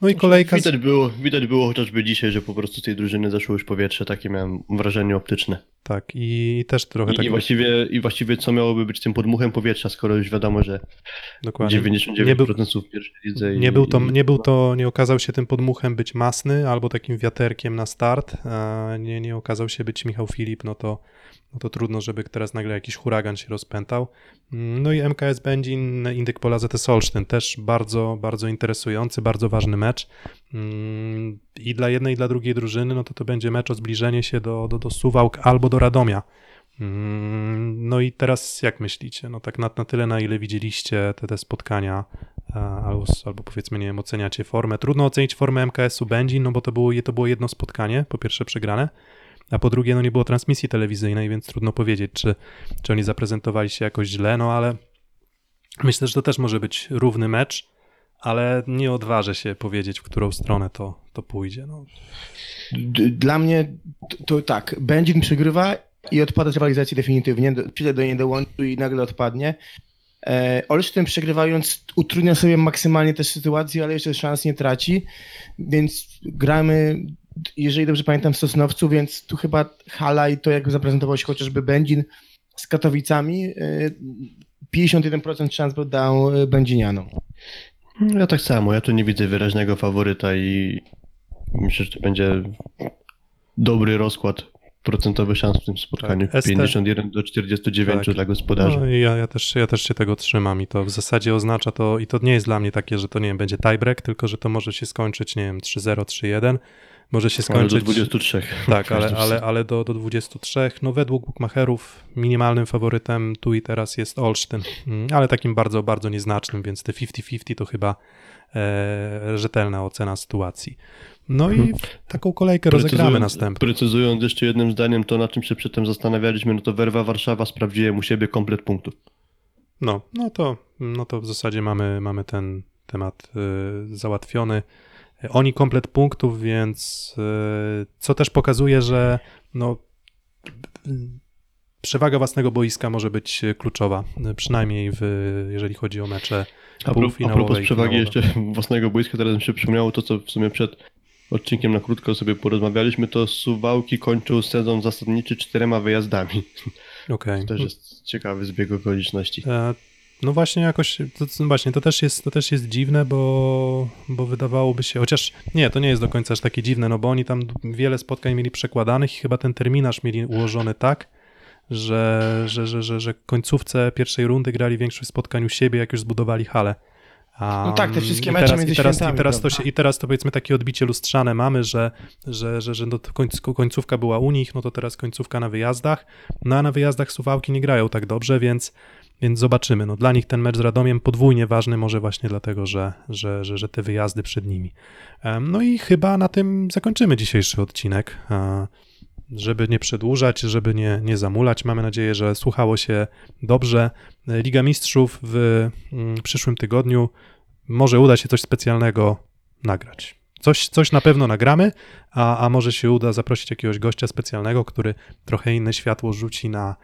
No i kolejka. Z... Widać było, widać było chociażby dzisiaj, że po prostu z tej drużyny zeszło już powietrze, takie miałem wrażenie optyczne. Tak, i też trochę I, tak. i, właściwie, I właściwie co miałoby być tym podmuchem powietrza, skoro już wiadomo, że Dokładnie. 99% Nie był- w pierwszej lidze. i- Nie był, to, i- nie był to, nie okazał się tym podmuchem być Masny albo takim wiaterkiem na start. a Nie, nie okazał się być Michał Filip, no to, no to trudno, żeby teraz nagle jakiś huragan się rozpętał. Mm, No i MKS Będzin, Indyk Pola ZS Olsztyn, też bardzo, bardzo interesujący, bardzo ważny mecz. Mm, I dla jednej, i dla drugiej drużyny, no to to będzie mecz o zbliżenie się do, do, do Suwałk albo do Radomia. Mm, No i teraz jak myślicie? No tak na, na tyle, na ile widzieliście te, te spotkania, e, albo, albo powiedzmy, nie wiem, oceniacie formę. Trudno ocenić formę MKS-u Będzin, no bo to było, to było jedno spotkanie, po pierwsze przegrane, a po drugie, no nie było transmisji telewizyjnej, więc trudno powiedzieć, czy, czy oni zaprezentowali się jakoś źle, no ale myślę, że to też może być równy mecz, ale nie odważę się powiedzieć, w którą stronę to, to pójdzie. No, Dla mnie to, tak, Będzin przegrywa i odpada z rywalizacji definitywnie. Chwilę do niej dołączy i nagle odpadnie. E, Olsztyn przegrywając utrudnia sobie maksymalnie też sytuację, ale jeszcze szans nie traci, więc gramy, jeżeli dobrze pamiętam, w Sosnowcu, więc tu chyba hala i to jak zaprezentował się chociażby Będzin z Katowicami, e, 51% szans dał e, Będzinianom. Ja tak samo, ja tu nie widzę wyraźnego faworyta i myślę, że to będzie dobry rozkład procentowy szans w tym spotkaniu. Tak, ST 51 do 49 Tak. dla gospodarzy. No ja, ja, też, ja też się tego trzymam i to w zasadzie oznacza to, i to nie jest dla mnie takie, że to nie wiem, będzie tiebreak, tylko że to może się skończyć, nie wiem, 3-0, 3-1, może się Ale do skończyć... 23. *laughs* Tak, ale, ale, ale do, do 23. No według bookmacherów minimalnym faworytem tu i teraz jest Olsztyn, Mm, ale takim bardzo, bardzo nieznacznym, więc te 50-50 to chyba e, rzetelna ocena sytuacji. No i taką kolejkę rozegramy następną. Precyzując jeszcze jednym zdaniem to, na czym się przedtem zastanawialiśmy, no to Werwa Warszawa sprawdziłem u siebie komplet punktów. No, no to, no to w zasadzie mamy, mamy ten temat y, załatwiony. Oni komplet punktów, więc y, co też pokazuje, że no, przewaga własnego boiska może być kluczowa, przynajmniej w, jeżeli chodzi o mecze A, pro, a półfinałowe propos przewagi jeszcze własnego boiska, teraz mi się przypomniało to, co w sumie przed odcinkiem na krótko sobie porozmawialiśmy, to Suwałki kończył sezon zasadniczy czterema wyjazdami. Okej. To też jest ciekawy zbieg okoliczności. No właśnie jakoś, to, to, właśnie, to też jest, to też jest dziwne, bo, bo wydawałoby się, chociaż nie, to nie jest do końca aż takie dziwne, no bo oni tam wiele spotkań mieli przekładanych i chyba ten terminarz mieli ułożony tak, że, że, że, że, że końcówce pierwszej rundy grali większość spotkań u siebie, jak już zbudowali halę. A, No tak, te wszystkie mecze teraz, między i teraz, i teraz to się I teraz to powiedzmy takie odbicie lustrzane mamy, że, że, że, że no końcówka była u nich, no to teraz końcówka na wyjazdach, no a na wyjazdach Suwałki nie grają tak dobrze, więc więc zobaczymy. No, dla nich ten mecz z Radomiem podwójnie ważny, może właśnie dlatego, że, że, że, że te wyjazdy przed nimi. No i chyba na tym zakończymy dzisiejszy odcinek. E, Żeby nie przedłużać, żeby nie, nie zamulać. Mamy nadzieję, że słuchało się dobrze. E, Liga Mistrzów w mm, przyszłym tygodniu może uda się coś specjalnego nagrać. Coś, coś na pewno nagramy, a, a może się uda zaprosić jakiegoś gościa specjalnego, który trochę inne światło rzuci na,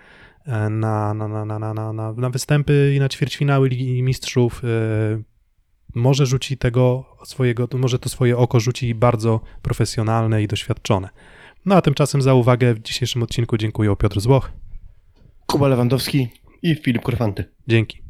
na, na, na, na, na, na, na, na występy i na ćwierćfinały Ligi Mistrzów. e, Może rzuci tego swojego, może to swoje oko rzuci bardzo profesjonalne i doświadczone. No a tymczasem za uwagę w dzisiejszym odcinku dziękuję Piotr Złoch. Kuba Lewandowski. I Filip Korfanty. Dzięki.